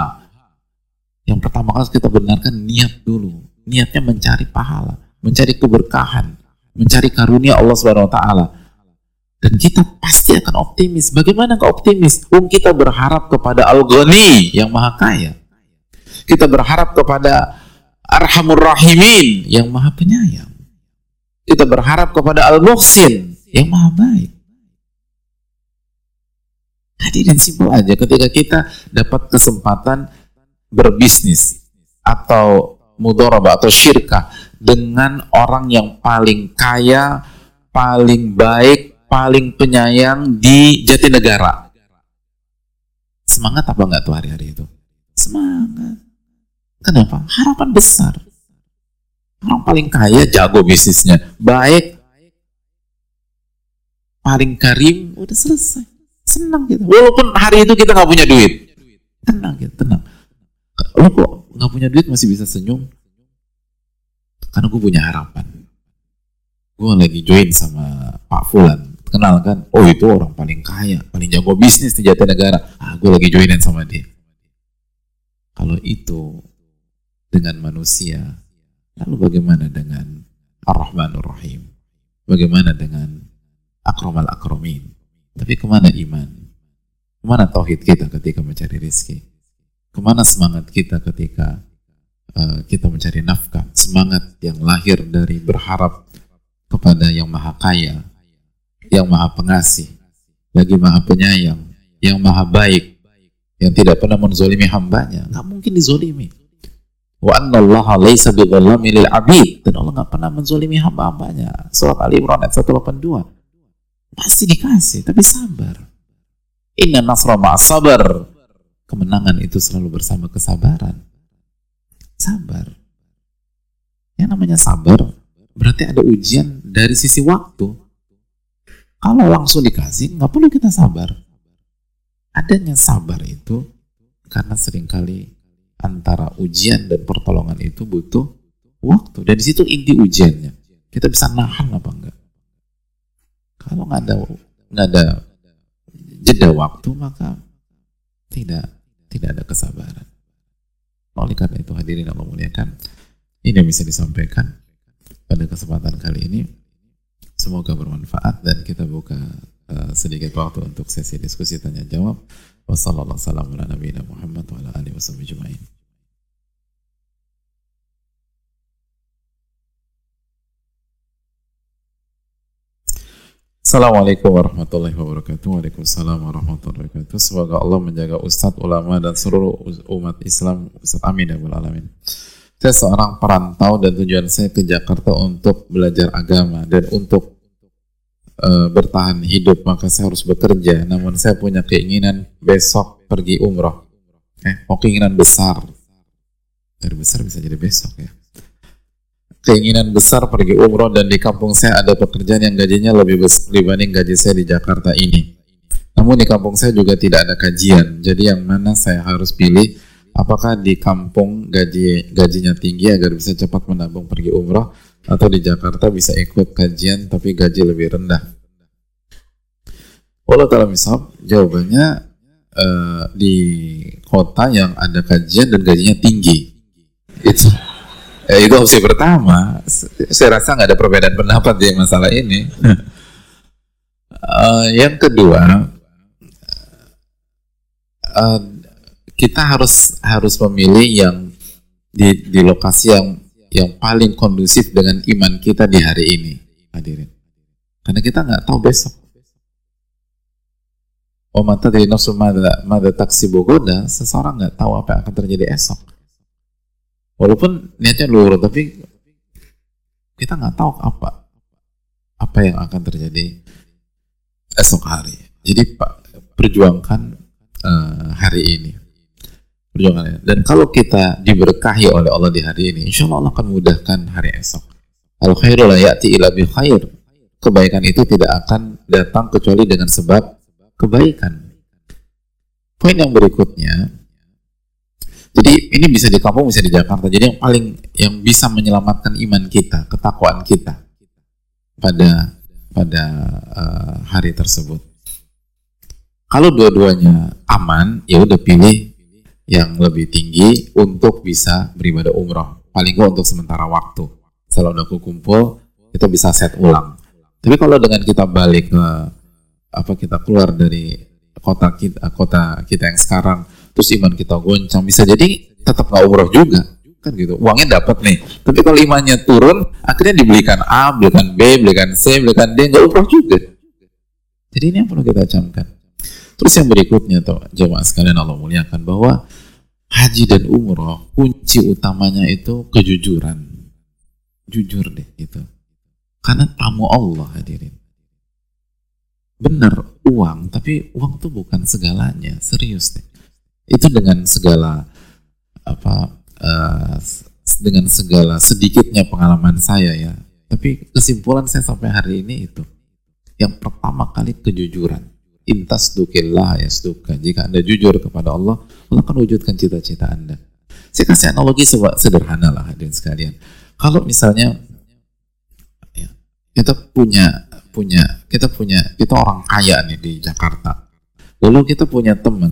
Yang pertama kali kita benarkan niat dulu. Niatnya mencari pahala, mencari keberkahan, mencari karunia Allah Subhanahu wa taala. Dan kita pasti akan optimis. Bagaimana nggak optimis? Um kita berharap kepada Al-Ghani yang Maha Kaya. Kita berharap kepada Arhamur Rahimin yang maha penyayang. Kita berharap kepada Al-Muhsin yang maha baik. Hadirin simpel aja ketika kita dapat kesempatan berbisnis atau mudoraba atau syirkah dengan orang yang paling kaya, paling baik, paling penyayang di Jatinegara. Semangat apa enggak tuh hari-hari itu? Semangat. Kenapa? Harapan besar. Orang paling kaya jago bisnisnya, baik, paling karim, udah selesai. Senang gitu. Walaupun hari itu kita nggak punya duit. Tenang gitu, tenang. Lo kok nggak punya duit masih bisa senyum? Karena gue punya harapan. Gue lagi join sama Pak Fulan. Kenal kan? Oh itu orang paling kaya, paling jago bisnis di Jatinegara. Ah, gue lagi joinin sama dia. Kalau itu dengan manusia, lalu bagaimana dengan Ar-Rahmanur Rahim? Bagaimana dengan Akramal Akramin? Tapi ke mana iman? Ke mana tauhid kita ketika mencari rizki? Ke mana semangat kita ketika uh, kita mencari nafkah? Semangat yang lahir dari berharap kepada yang maha kaya, yang maha pengasih, lagi maha penyayang, yang maha baik, yang tidak pernah menzolimi hambanya. Nggak mungkin dizolimi. Wa anna Allah laysa bidzallami lil abid. Dan Allah nggak pernah menzolimi hamba-hambanya. Surat Ali Imran ayat 182. Pasti dikasih, tapi sabar. Inna nasra ma'as sabar. Kemenangan itu selalu bersama kesabaran. Sabar. Yang namanya sabar berarti ada ujian dari sisi waktu. Kalau langsung dikasih, nggak perlu kita sabar. Adanya sabar itu karena sering kali antara ujian dan pertolongan itu butuh waktu. Dan di situ inti ujiannya. Kita bisa nahan apa enggak? Kalau nggak ada nggak ada jeda waktu maka tidak tidak ada kesabaran. Oleh karena itu hadirin Allah muliakan, ini yang bisa disampaikan pada kesempatan kali ini. Semoga bermanfaat dan kita buka uh, sedikit waktu untuk sesi diskusi tanya jawab. Wassalamualaikum. Assalamualaikum warahmatullahi wabarakatuh. Waalaikumsalam warahmatullahi wabarakatuh. Semoga Allah menjaga ustadz, ulama, dan seluruh umat Islam. Ustadz amin ya alamin. Saya seorang perantau dan tujuan saya ke Jakarta untuk belajar agama dan untuk uh, bertahan hidup. Maka saya harus bekerja. Namun saya punya keinginan besok pergi umroh. Eh, oh keinginan besar. Dari besar bisa jadi besok ya keinginan besar pergi umroh dan di kampung saya ada pekerjaan yang gajinya lebih besar dibanding gaji saya di Jakarta ini. Namun di kampung saya juga tidak ada kajian. Jadi yang mana saya harus pilih apakah di kampung gaji gajinya tinggi agar bisa cepat menabung pergi umroh atau di Jakarta bisa ikut kajian tapi gaji lebih rendah. Walau kalau misal jawabannya uh, di kota yang ada kajian dan gajinya tinggi. Itu Ya, itu opsi pertama. Saya rasa nggak ada perbedaan pendapat di masalah ini. uh, yang kedua, uh, kita harus harus memilih yang di, di lokasi yang yang paling kondusif dengan iman kita di hari ini, hadirin. Karena kita nggak tahu besok. Oh mata dari nafsu mada, mada taksi bogoda, seseorang nggak tahu apa yang akan terjadi esok. Walaupun niatnya luhur, tapi kita nggak tahu apa apa yang akan terjadi esok hari. Jadi Pak perjuangkan uh, hari ini. Dan kalau kita diberkahi oleh Allah di hari ini, insya Allah Allah akan mudahkan hari esok. Al khairu la ya'ti khair. Kebaikan itu tidak akan datang kecuali dengan sebab kebaikan. Poin yang berikutnya, jadi ini bisa di kampung, bisa di Jakarta. Jadi yang paling yang bisa menyelamatkan iman kita, ketakwaan kita pada pada uh, hari tersebut. Kalau dua-duanya aman, ya udah pilih yang lebih tinggi untuk bisa beribadah umroh. Paling gak untuk sementara waktu. Setelah udah kumpul, kita bisa set ulang. Tapi kalau dengan kita balik ke apa kita keluar dari kota kita kota kita yang sekarang terus iman kita goncang bisa jadi tetap nggak umroh juga kan gitu uangnya dapat nih tapi kalau imannya turun akhirnya dibelikan A belikan B belikan C belikan D nggak umroh juga jadi ini yang perlu kita camkan terus yang berikutnya jemaah sekalian Allah muliakan bahwa haji dan umroh kunci utamanya itu kejujuran. Jujur deh gitu. Karena tamu Allah hadirin. Benar uang tapi uang tuh bukan segalanya serius deh. Itu dengan segala apa uh, dengan segala sedikitnya pengalaman saya ya. Tapi kesimpulan saya sampai hari ini itu. Yang pertama kali kejujuran intas dukillah ya seduka jika anda jujur kepada Allah Allah akan wujudkan cita-cita anda. Saya kasih analogi sederhana lah hadirin sekalian. Kalau misalnya ya, kita punya punya kita punya kita orang kaya nih di Jakarta. Lalu kita punya teman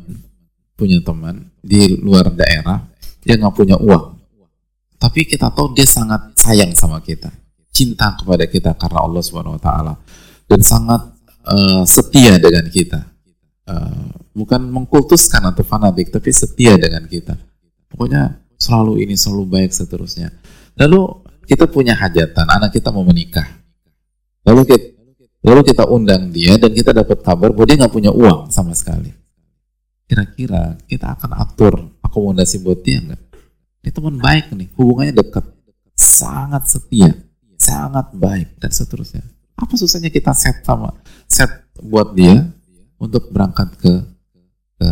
punya teman di luar daerah dia nggak punya uang. Tapi kita tahu dia sangat sayang sama kita, cinta kepada kita karena Allah Subhanahu Wa Taala. Dan sangat uh, setia dengan kita. Uh, bukan mengkultuskan atau fanatik, tapi setia dengan kita. Pokoknya selalu ini selalu baik seterusnya. Lalu kita punya hajatan, anak kita mau menikah. Lalu kita, lalu kita undang dia dan kita dapat kabar bahwa dia nggak punya uang sama sekali. Kira-kira kita akan atur akomodasi buat dia nggak? Ini teman baik nih, hubungannya dekat, sangat setia, sangat baik dan seterusnya. Apa susahnya kita set sama set buat dia untuk berangkat ke, ke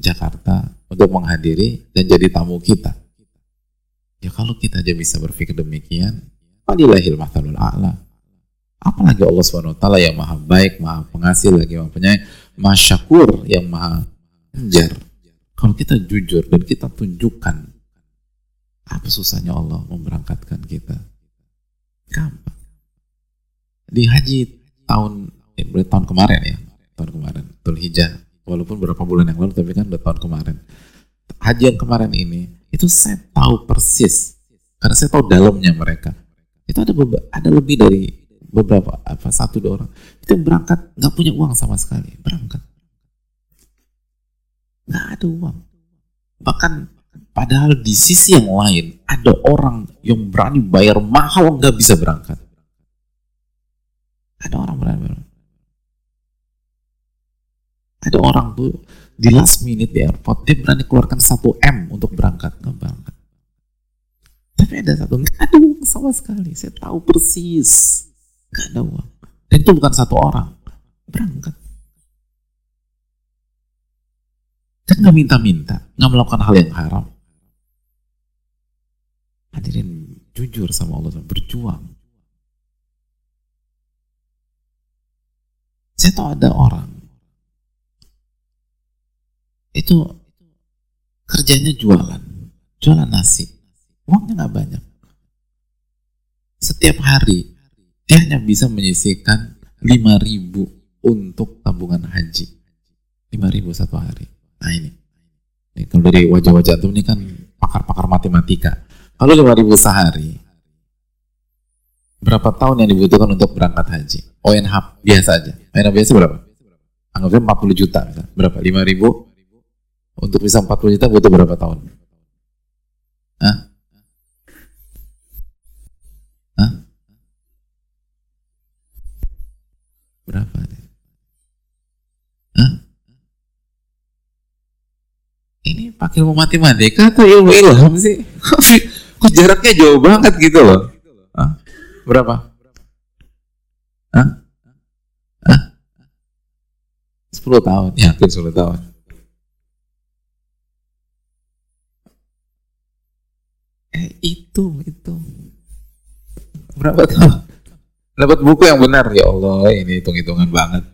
Jakarta untuk menghadiri dan jadi tamu kita. Ya kalau kita aja bisa berpikir demikian, walillahil mahtalul a'la. Apalagi Allah SWT yang maha baik, maha pengasih, lagi maha penyayang, maha syakur, yang maha Anjar. Kalau kita jujur dan kita tunjukkan apa susahnya Allah memberangkatkan kita. Gampang. Di haji tahun eh, tahun kemarin ya, tahun kemarin, Tul Hijjah. Walaupun beberapa bulan yang lalu, tapi kan udah tahun kemarin. Haji yang kemarin ini, itu saya tahu persis. Karena saya tahu dalamnya mereka. Itu ada ada lebih dari beberapa apa satu dua orang itu berangkat nggak punya uang sama sekali berangkat nggak ada uang. Bahkan padahal di sisi yang lain ada orang yang berani bayar mahal nggak bisa berangkat. Ada orang berani bayar. Ada orang tuh di last minute di airport dia berani keluarkan satu m untuk berangkat nggak berangkat. Tapi ada satu nggak ada uang sama sekali. Saya tahu persis nggak ada uang. Dan itu bukan satu orang berangkat. Kan nggak minta-minta, nggak melakukan hal yang haram. Hadirin jujur sama Allah, berjuang. Saya tahu ada orang itu kerjanya jualan, jualan nasi, uangnya nggak banyak. Setiap hari dia hanya bisa menyisihkan 5000 untuk tabungan haji. 5000 satu hari. Nah ini. ini kalau dari wajah-wajah tuh ini kan pakar-pakar matematika. Kalau lima ribu sehari, berapa tahun yang dibutuhkan untuk berangkat haji? ONH biasa aja. ONH biasa berapa? Anggapnya 40 juta. Berapa? 5 ribu? Untuk bisa 40 juta butuh berapa tahun? Hah? Hah? Berapa? Hah? ini pakai ilmu matematika atau ilmu ilham sih? Kok jaraknya jauh banget gitu loh? Hah? Berapa? Hah? Hah? 10 tahun, yakin 10 tahun. Eh, itu, itu. Berapa tahun? Dapat buku yang benar, ya Allah, ini hitung-hitungan banget.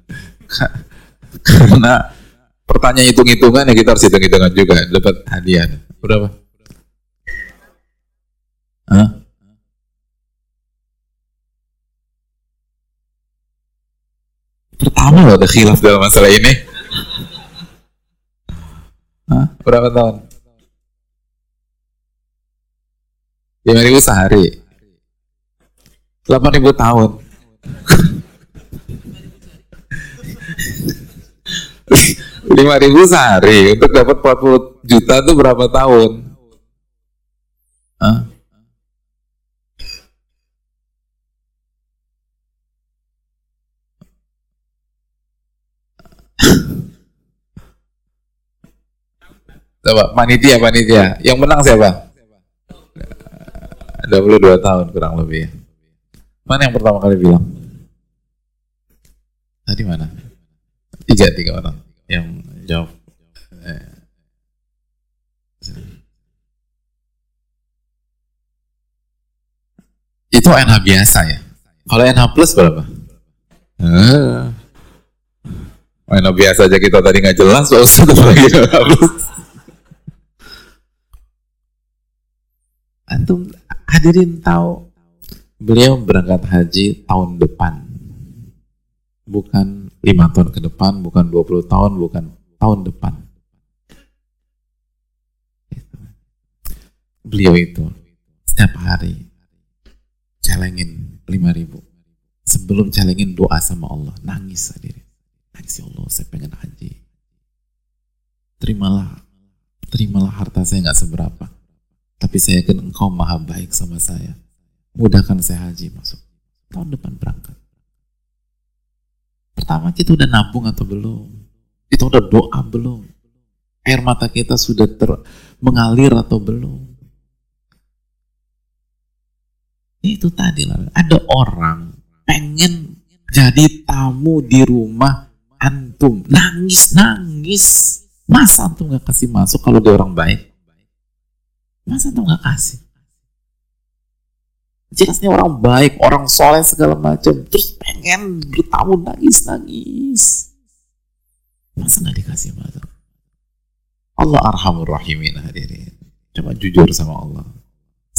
Karena pertanyaan hitung-hitungan ya kita harus hitung-hitungan juga dapat hadiah berapa Hah? pertama loh ada khilaf dalam masalah ini Hah? berapa tahun lima ribu sehari delapan ribu tahun lima ribu sehari untuk dapat 40 juta itu berapa tahun? Hah? Coba panitia panitia. Yang menang siapa? 22 tahun kurang lebih. Mana yang pertama kali bilang? Tadi mana? Tiga tiga orang. Yang jawab. Eh, itu NH biasa ya? Kalau NH plus berapa? Eh, NH biasa aja kita tadi nggak jelas plus antum hadirin tahu. Beliau berangkat haji tahun depan. Bukan lima tahun ke depan, bukan 20 tahun, bukan tahun depan. beliau itu setiap hari celengin 5 ribu. Sebelum celengin doa sama Allah nangis sendiri. Nangis ya Allah saya pengen haji. Terimalah terimalah harta saya nggak seberapa tapi saya yakin engkau maha baik sama saya. Mudahkan saya haji masuk tahun depan berangkat. Pertama kita udah nabung atau belum? Kita udah doa belum? Air mata kita sudah ter mengalir atau belum? Itu tadi lah. Ada orang pengen jadi tamu di rumah antum. Nangis nangis. Masa antum nggak kasih masuk kalau dia orang baik masa antum nggak kasih jelasnya orang baik orang soleh segala macam terus pengen bertamu nangis nangis masa nggak dikasih masuk Allah arhamur rahimin hadirin coba jujur sama Allah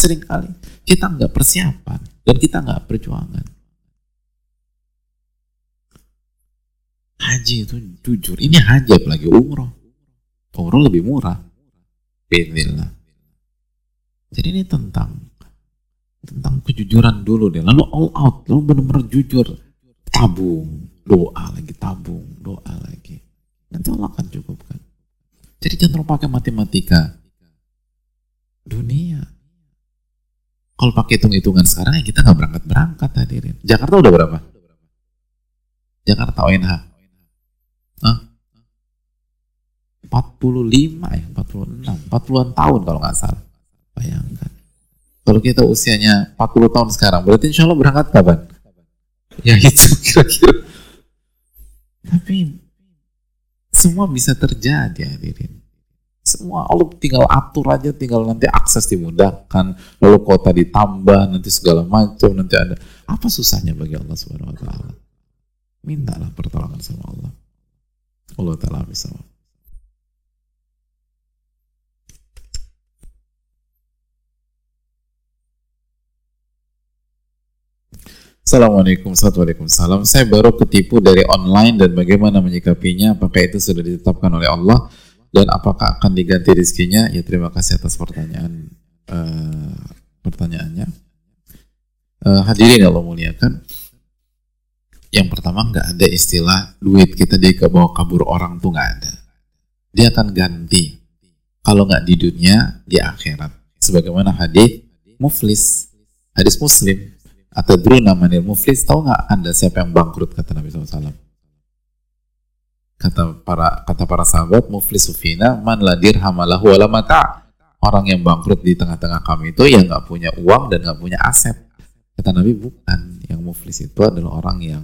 Seringkali kita nggak persiapan dan kita nggak perjuangan. Haji itu jujur, ini haji apalagi umroh. Umroh lebih murah. Bismillah. Jadi ini tentang tentang kejujuran dulu deh. Lalu all out, lalu benar-benar jujur. Tabung, doa lagi, tabung, doa lagi. Nanti Allah akan cukupkan. Jadi jangan terlalu pakai matematika. Dunia, kalau pakai hitung-hitungan sekarang ya kita nggak berangkat-berangkat hadirin. Jakarta udah berapa? Jakarta ONH. Hah? 45 ya, 46, 40-an tahun kalau nggak salah. Bayangkan. Kalau kita usianya 40 tahun sekarang, berarti insya Allah berangkat kapan? Ya itu kira-kira. Tapi semua bisa terjadi hadirin. Semua Allah tinggal atur aja, tinggal nanti akses dimudahkan, lalu kota ditambah, nanti segala macam, nanti ada. Apa susahnya bagi Allah Subhanahu wa taala? Mintalah pertolongan sama Allah. Allah taala bisa. Assalamualaikum Assalamualaikum Saya baru ketipu dari online dan bagaimana menyikapinya Apakah itu sudah ditetapkan oleh Allah dan apakah akan diganti rizkinya? Ya terima kasih atas pertanyaan uh, pertanyaannya. Uh, hadirin Allah muliakan. Yang pertama nggak ada istilah duit kita di bawah kabur orang tuh nggak ada. Dia akan ganti. Kalau nggak di dunia, di akhirat. Sebagaimana hadis muflis, hadis muslim. Atau dulu namanya muflis, tahu nggak anda siapa yang bangkrut? Kata Nabi SAW? kata para kata para sahabat muflis sufina man ladir hamalahu wala mata. Orang yang bangkrut di tengah-tengah kami itu yang nggak punya uang dan nggak punya aset. Kata Nabi bukan yang muflis itu adalah orang yang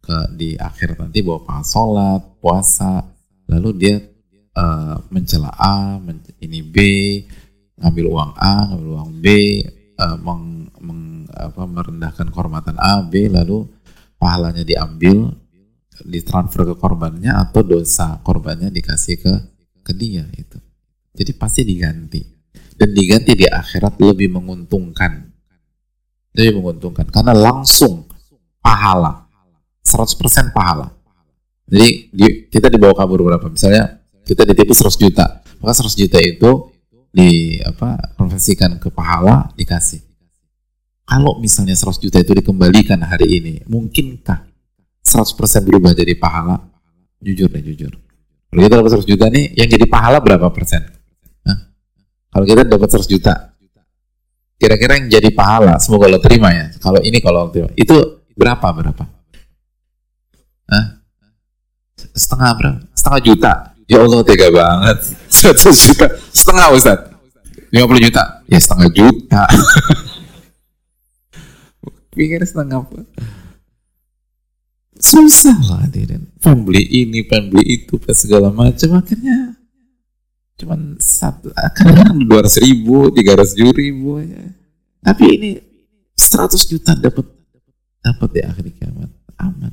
ke di akhir nanti bawa pahala sholat puasa lalu dia uh, mencela A men, ini B ngambil uang A ngambil uang B uh, meng, apa, merendahkan kehormatan A B lalu pahalanya diambil ditransfer ke korbannya atau dosa korbannya dikasih ke ke dia itu. Jadi pasti diganti. Dan diganti di akhirat lebih menguntungkan. Lebih menguntungkan karena langsung pahala. 100% pahala. Jadi di, kita dibawa kabur berapa? Misalnya kita ditipu 100 juta. Maka 100 juta itu di apa konversikan ke pahala dikasih. Kalau misalnya 100 juta itu dikembalikan hari ini, mungkinkah 100% berubah jadi pahala? Jujur deh, jujur. Kalau kita dapat 100 juta nih, yang jadi pahala berapa persen? Hah? Kalau kita dapat 100 juta, kira-kira yang jadi pahala, semoga lo terima ya. Kalau ini kalau lo terima, itu berapa berapa? Hah? Setengah berapa? Setengah juta. Ya Allah tega banget. 100 juta. Setengah Ustaz. 50 juta. Ya setengah juta. Pikir setengah susah lah hadirin. Pengen beli ini pengen beli itu pengen segala macam. Akhirnya cuman satu kadang dua ratus ribu tiga ratus ribu ya. tapi ini seratus juta dapat dapat di akhir kiamat. Aman.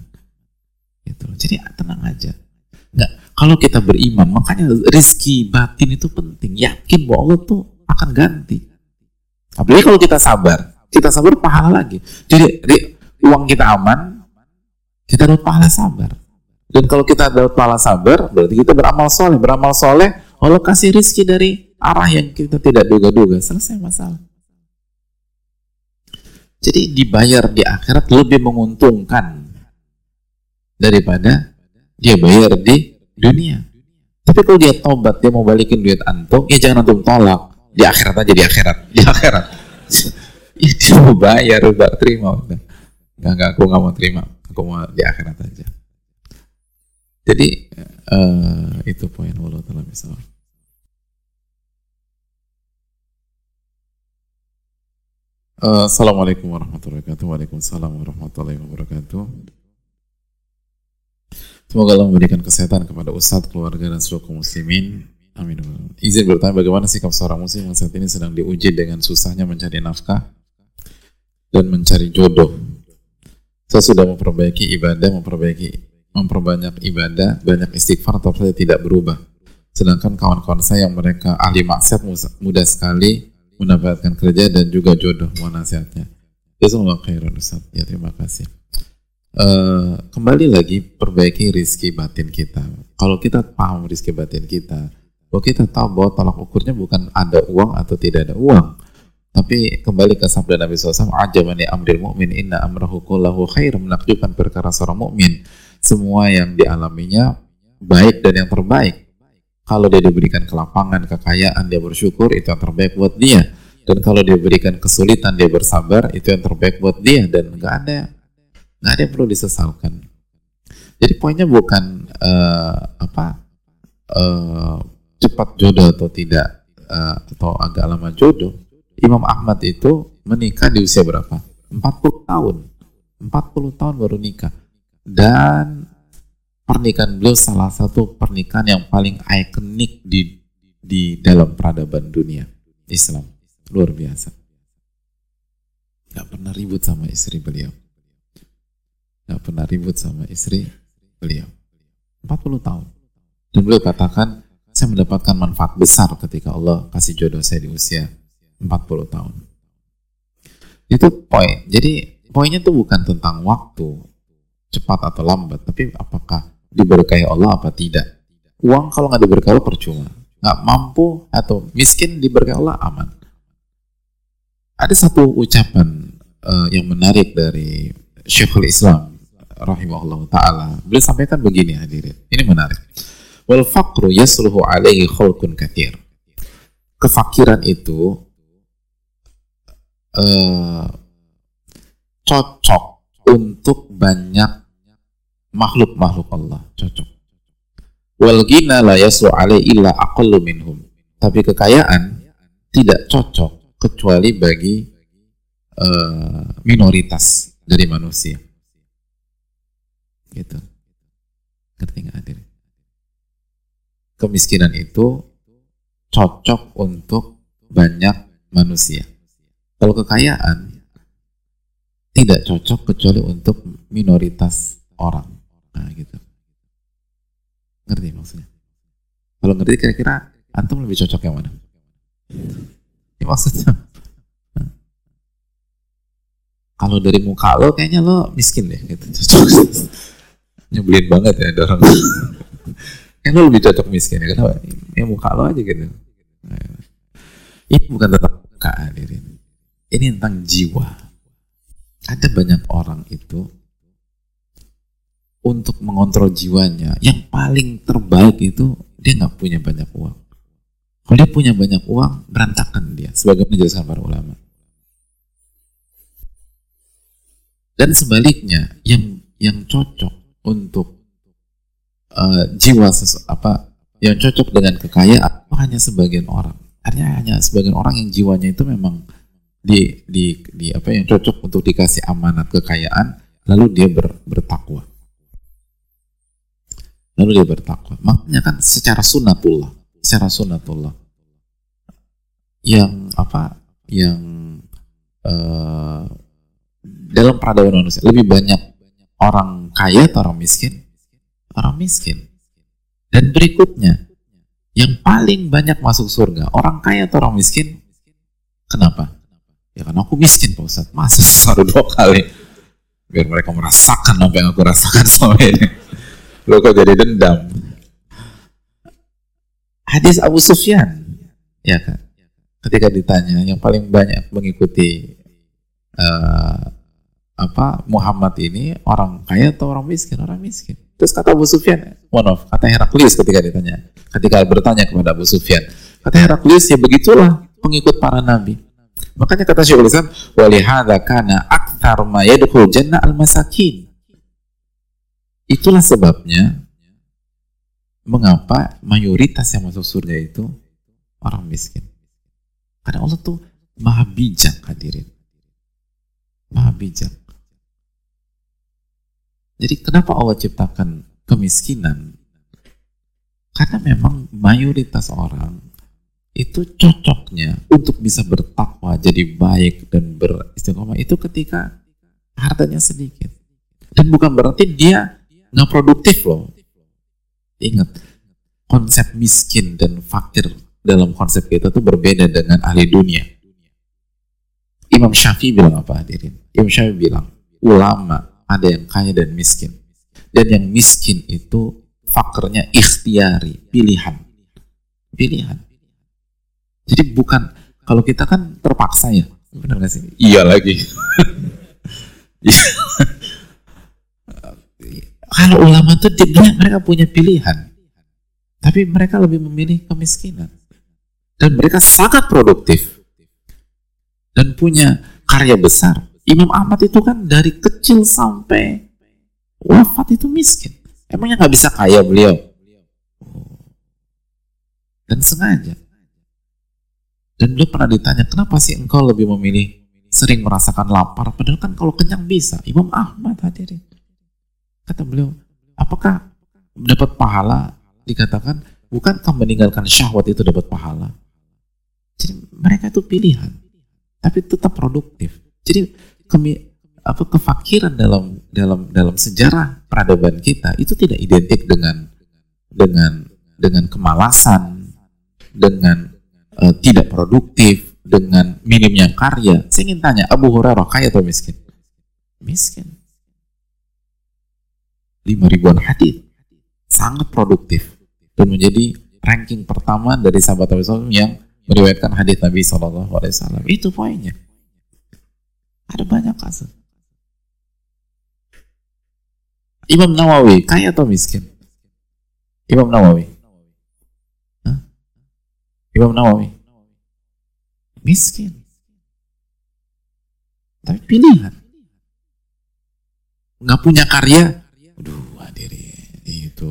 Gitu jadi tenang aja. Nggak. Kalau kita beriman makanya rizki batin itu penting. Yakin bahwa Allah tuh akan ganti. Apalagi kalau kita sabar kita sabar pahala lagi jadi uang kita aman kita dapat pahala sabar. Dan kalau kita dapat pahala sabar, berarti kita beramal soleh. Beramal soleh, Allah kasih rizki dari arah yang kita tidak duga-duga, selesai masalah. Jadi dibayar di akhirat lebih menguntungkan daripada dia bayar di dunia. Tapi kalau dia tobat, dia mau balikin duit antum, ya jangan antum tolak. Di akhirat aja, di akhirat. Di akhirat. Mau bayar, udah terima. Enggak, enggak, aku nggak mau terima. Aku mau di akhirat aja. Jadi, uh, itu poin Allah Ta'ala misalnya. Uh, Assalamualaikum warahmatullahi wabarakatuh. Waalaikumsalam warahmatullahi wabarakatuh. Semoga Allah memberikan kesehatan kepada Ustadz, keluarga, dan seluruh muslimin. Amin. Izin bertanya bagaimana sikap seorang muslim yang saat ini sedang diuji dengan susahnya mencari nafkah dan mencari jodoh. Saya sudah memperbaiki ibadah, memperbaiki memperbanyak ibadah, banyak istighfar, tapi saya tidak berubah. Sedangkan kawan-kawan saya yang mereka ahli maksiat mudah sekali mendapatkan kerja dan juga jodoh mohon nasihatnya. Jazakallah khairan Ustaz. Ya terima kasih. Uh, kembali lagi perbaiki rizki batin kita. Kalau kita paham rizki batin kita kalau kita tahu bahwa tolak ukurnya bukan ada uang atau tidak ada uang tapi kembali ke sabda Nabi SAW ajabani amril mu'min inna amrahu kullahu khair menakjubkan perkara seorang mukmin semua yang dialaminya baik dan yang terbaik kalau dia diberikan kelapangan, kekayaan, dia bersyukur, itu yang terbaik buat dia. Dan kalau dia berikan kesulitan, dia bersabar, itu yang terbaik buat dia. Dan nggak ada, nggak ada yang perlu disesalkan. Jadi poinnya bukan uh, apa uh, cepat jodoh atau tidak uh, atau agak lama jodoh. Imam Ahmad itu menikah di usia berapa? 40 tahun. 40 tahun baru nikah. Dan pernikahan beliau salah satu pernikahan yang paling ikonik di di dalam peradaban dunia Islam luar biasa nggak pernah ribut sama istri beliau nggak pernah ribut sama istri beliau 40 tahun dan beliau katakan saya mendapatkan manfaat besar ketika Allah kasih jodoh saya di usia 40 tahun itu poin jadi poinnya tuh bukan tentang waktu cepat atau lambat tapi apakah diberkahi Allah apa tidak. Uang kalau nggak diberkahi Allah percuma. Nggak mampu atau miskin diberkahi Allah aman. Ada satu ucapan uh, yang menarik dari Syekhul Islam rahimahullah taala. Beliau sampaikan begini hadirin. Ini menarik. Wal faqru yasluhu alaihi khulqun kathir. Kefakiran itu uh, cocok untuk banyak makhluk-makhluk Allah. Cocok. Wal gina la yasu illa aqallu minhum. Tapi kekayaan tidak cocok kecuali bagi uh, minoritas dari manusia. Gitu. Ngerti nggak hadir kemiskinan itu cocok untuk banyak manusia kalau kekayaan tidak cocok kecuali untuk minoritas orang Nah, gitu. Ngerti maksudnya? Kalau ngerti kira-kira antum lebih cocok yang mana? Ini maksudnya. Nah. Kalau dari muka lo kayaknya lo miskin deh gitu. Cocok. Nyebelin banget ya ada orang. Kayaknya lo lebih cocok miskin ya. Kenapa? Ini muka lo aja gitu. Nah, ini bukan tentang muka hadirin. Ini tentang jiwa. Ada banyak orang itu untuk mengontrol jiwanya yang paling terbaik itu dia nggak punya banyak uang. Kalau dia punya banyak uang berantakan dia sebagai penjelasan para ulama. Dan sebaliknya yang yang cocok untuk uh, jiwa sesu, apa yang cocok dengan kekayaan hanya sebagian orang. Artinya hanya sebagian orang yang jiwanya itu memang di di di apa yang cocok untuk dikasih amanat kekayaan lalu dia ber, bertakwa lalu dia bertakwa. Makanya kan secara sunatullah, secara sunatullah yang apa yang uh, dalam peradaban manusia lebih banyak orang kaya atau orang miskin? Orang miskin. Dan berikutnya, yang paling banyak masuk surga, orang kaya atau orang miskin? Kenapa? Ya karena aku miskin Pak Ustadz. Masa satu dua kali? Biar mereka merasakan apa yang aku rasakan selama ini. Lo kok jadi dendam? Hadis Abu Sufyan Ya kan? Ketika ditanya yang paling banyak mengikuti uh, apa Muhammad ini orang kaya atau orang miskin? Orang miskin. Terus kata Abu Sufyan, mohon maaf, kata Heraklius ketika ditanya, ketika bertanya kepada Abu Sufyan, kata Heraklius ya begitulah pengikut para nabi. Makanya kata Syekhul Islam, walihada kana akthar ma jannah al-masakin. Itulah sebabnya mengapa mayoritas yang masuk surga itu orang miskin. Karena Allah tuh maha bijak hadirin. Maha bijak. Jadi kenapa Allah ciptakan kemiskinan? Karena memang mayoritas orang itu cocoknya untuk bisa bertakwa, jadi baik dan beristiqomah itu ketika hartanya sedikit. Dan bukan berarti dia nggak produktif loh. Ingat, konsep miskin dan fakir dalam konsep kita tuh berbeda dengan ahli dunia. Imam Syafi'i bilang apa hadirin? Imam Syafi'i bilang, ulama ada yang kaya dan miskin. Dan yang miskin itu fakirnya ikhtiari, pilihan. Pilihan. Jadi bukan, kalau kita kan terpaksa ya. Benar gak sih? Iya lagi. kalau ulama itu mereka punya pilihan. Tapi mereka lebih memilih kemiskinan dan mereka sangat produktif dan punya karya besar. Imam Ahmad itu kan dari kecil sampai wafat itu miskin. Emangnya nggak bisa kaya beliau? Dan sengaja. Dan beliau pernah ditanya, kenapa sih engkau lebih memilih sering merasakan lapar? Padahal kan kalau kenyang bisa. Imam Ahmad hadirin. Kata beliau, apakah dapat pahala? Dikatakan, bukankah meninggalkan syahwat itu dapat pahala? Jadi mereka itu pilihan, tapi tetap produktif. Jadi kemi, apa kefakiran dalam dalam dalam sejarah peradaban kita itu tidak identik dengan dengan dengan kemalasan, dengan uh, tidak produktif, dengan minimnya karya. Saya ingin tanya, Abu Hurairah kaya atau miskin? Miskin. Lima ribuan hadis, sangat produktif dan menjadi ranking pertama dari sahabat Nabi yang meriwayatkan hadis Nabi Shallallahu Alaihi Wasallam. Itu poinnya. Ada banyak kasus. Imam Nawawi kaya atau miskin? Imam Nawawi. Imam Nawawi miskin. Tapi pilihan. Nggak punya karya. Aduh, hadirin. Itu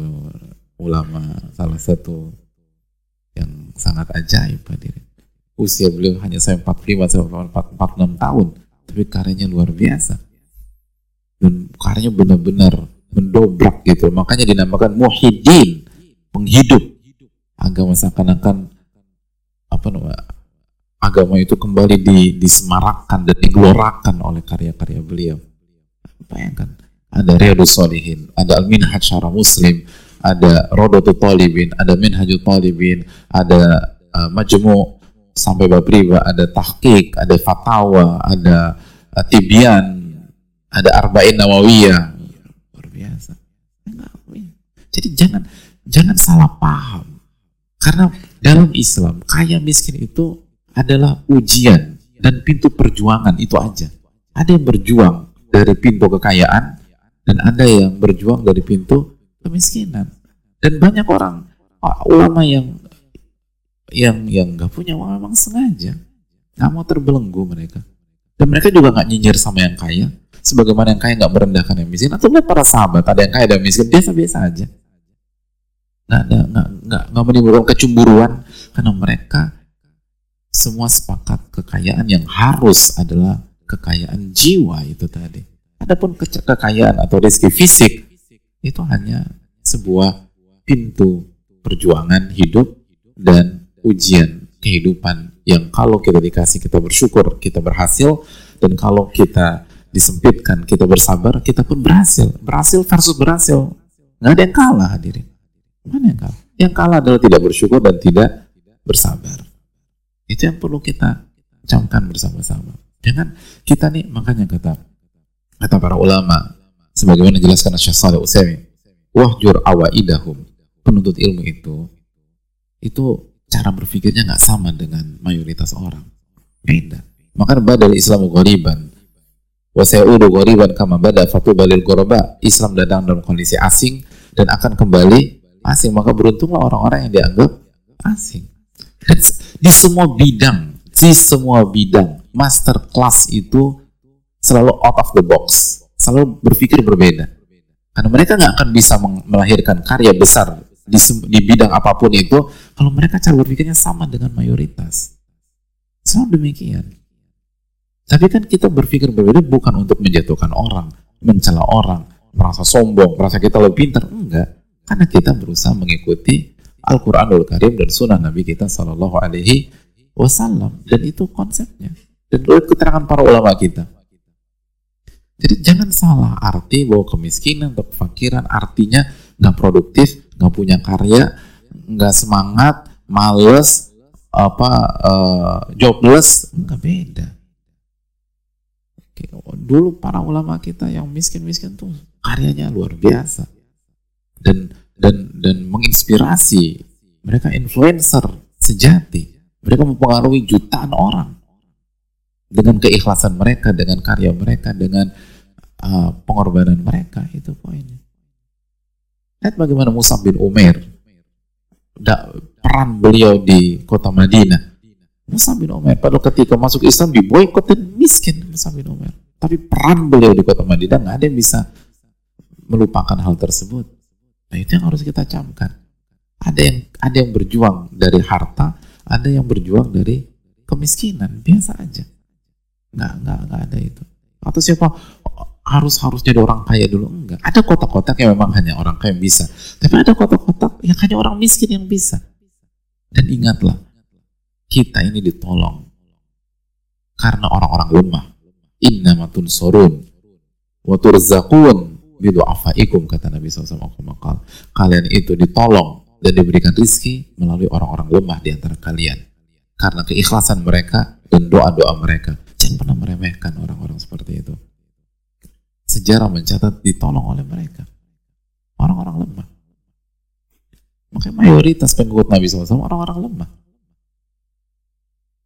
ulama salah satu yang sangat ajaib hadirin. Usia beliau hanya sampai 45 sampai 46 tahun, tapi karyanya luar biasa. Dan karyanya benar-benar mendobrak gitu. Makanya dinamakan muhyiddin, penghidup agama seakan-akan apa namanya agama itu kembali di, disemarakkan dan digelorakan oleh karya-karya beliau. Bayangkan, ada Riyadus Solihin, ada Al-Minhaj Syara Muslim, ada Rodotu Talibin, ada Minhajul Talibin, ada uh, Majmu sampai bab ada tahqiq, ada fatwa, ada uh, tibian, ada arba'in nawawiyah. Luar biasa. Jadi jangan jangan salah paham. Karena dalam Islam kaya miskin itu adalah ujian dan pintu perjuangan itu aja. Ada yang berjuang dari pintu kekayaan dan ada yang berjuang dari pintu kemiskinan. Dan banyak orang ulama yang yang yang nggak punya uang memang sengaja nggak mau terbelenggu mereka. Dan mereka juga nggak nyinyir sama yang kaya, sebagaimana yang kaya nggak merendahkan yang miskin. Atau para sahabat ada yang kaya dan miskin biasa-biasa aja. Nggak nggak nggak nggak menimbulkan kecemburuan karena mereka semua sepakat kekayaan yang harus adalah kekayaan jiwa itu tadi. Adapun ke kekayaan atau rezeki fisik itu hanya sebuah pintu perjuangan hidup dan ujian kehidupan yang kalau kita dikasih kita bersyukur kita berhasil dan kalau kita disempitkan kita bersabar kita pun berhasil. Berhasil versus berhasil. Nggak ada yang kalah hadirin mana yang kalah yang kalah adalah tidak bersyukur dan tidak bersabar itu yang perlu kita camkan bersama-sama jangan kita nih makanya kata kata para ulama sebagaimana jelaskan Syekh Saleh Utsaimin wahjur awaidahum penuntut ilmu itu itu cara berpikirnya nggak sama dengan mayoritas orang. Beda. Maka badal Islam ghoriban. Wa sayudu ghoriban kama bada fatu balil ghoroba. Islam datang dalam kondisi asing dan akan kembali asing. Maka beruntunglah orang-orang yang dianggap asing. Di semua bidang, di semua bidang, master class itu selalu out of the box, selalu berpikir berbeda. Karena mereka nggak akan bisa melahirkan karya besar di, di bidang apa pun itu kalau mereka cara berpikirnya sama dengan mayoritas. Selalu demikian. Tapi kan kita berpikir berbeda bukan untuk menjatuhkan orang, mencela orang, merasa sombong, merasa kita lebih pintar. Enggak. Karena kita berusaha mengikuti Al-Quranul Karim dan Sunnah Nabi kita Sallallahu Alaihi Wasallam. Dan itu konsepnya. Dan menurut keterangan para ulama kita. Jadi jangan salah arti bahwa kemiskinan atau kefakiran artinya nggak produktif, nggak punya karya, nggak semangat, males, apa uh, jobless, nggak beda. Dulu para ulama kita yang miskin-miskin tuh karyanya luar biasa dan dan dan menginspirasi. Mereka influencer sejati. Mereka mempengaruhi jutaan orang dengan keikhlasan mereka, dengan karya mereka, dengan uh, pengorbanan mereka. Itu poinnya. Lihat bagaimana Musa bin Umair peran beliau di kota Madinah. Musa bin Umair pada ketika masuk Islam diboykot dan miskin Musa bin Umair. Tapi peran beliau di kota Madinah nggak ada yang bisa melupakan hal tersebut. Nah itu yang harus kita camkan. Ada yang ada yang berjuang dari harta, ada yang berjuang dari kemiskinan biasa aja. Nggak nggak nggak ada itu. Atau siapa harus harus jadi orang kaya dulu enggak ada kotak-kotak yang memang hanya orang kaya yang bisa tapi ada kotak-kotak yang hanya orang miskin yang bisa dan ingatlah kita ini ditolong karena orang-orang lemah innamatun sorun wa turzaqun bidu'afaikum kata Nabi SAW kalian itu ditolong dan diberikan rizki melalui orang-orang lemah di antara kalian karena keikhlasan mereka dan doa-doa mereka jangan pernah meremehkan orang-orang seperti itu sejarah mencatat ditolong oleh mereka. Orang-orang lemah. Makanya mayoritas pengikut Nabi SAW orang-orang lemah.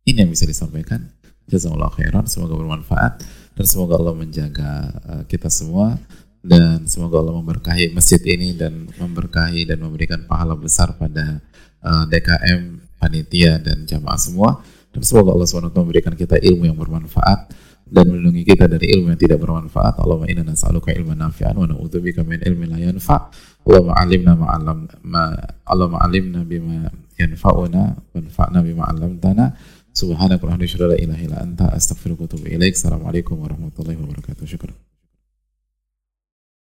Ini yang bisa disampaikan. Jazakallah khairan. Semoga bermanfaat. Dan semoga Allah menjaga uh, kita semua. Dan semoga Allah memberkahi masjid ini dan memberkahi dan memberikan pahala besar pada uh, DKM, panitia dan jamaah semua. Dan semoga Allah SWT memberikan kita ilmu yang bermanfaat dan melindungi kita dari ilmu yang tidak bermanfaat. Allahumma inna nas'aluka ilman nafi'an wa na'udzubika min ilmin la yanfa'. Allahumma 'allimna ma 'allam ma Allahumma 'allimna bima yanfa'una wanfa'na bima 'allamtana. Subhanaka wa la ilaha illa anta astaghfiruka wa atubu ilaik. Assalamualaikum warahmatullahi wabarakatuh. Syukran.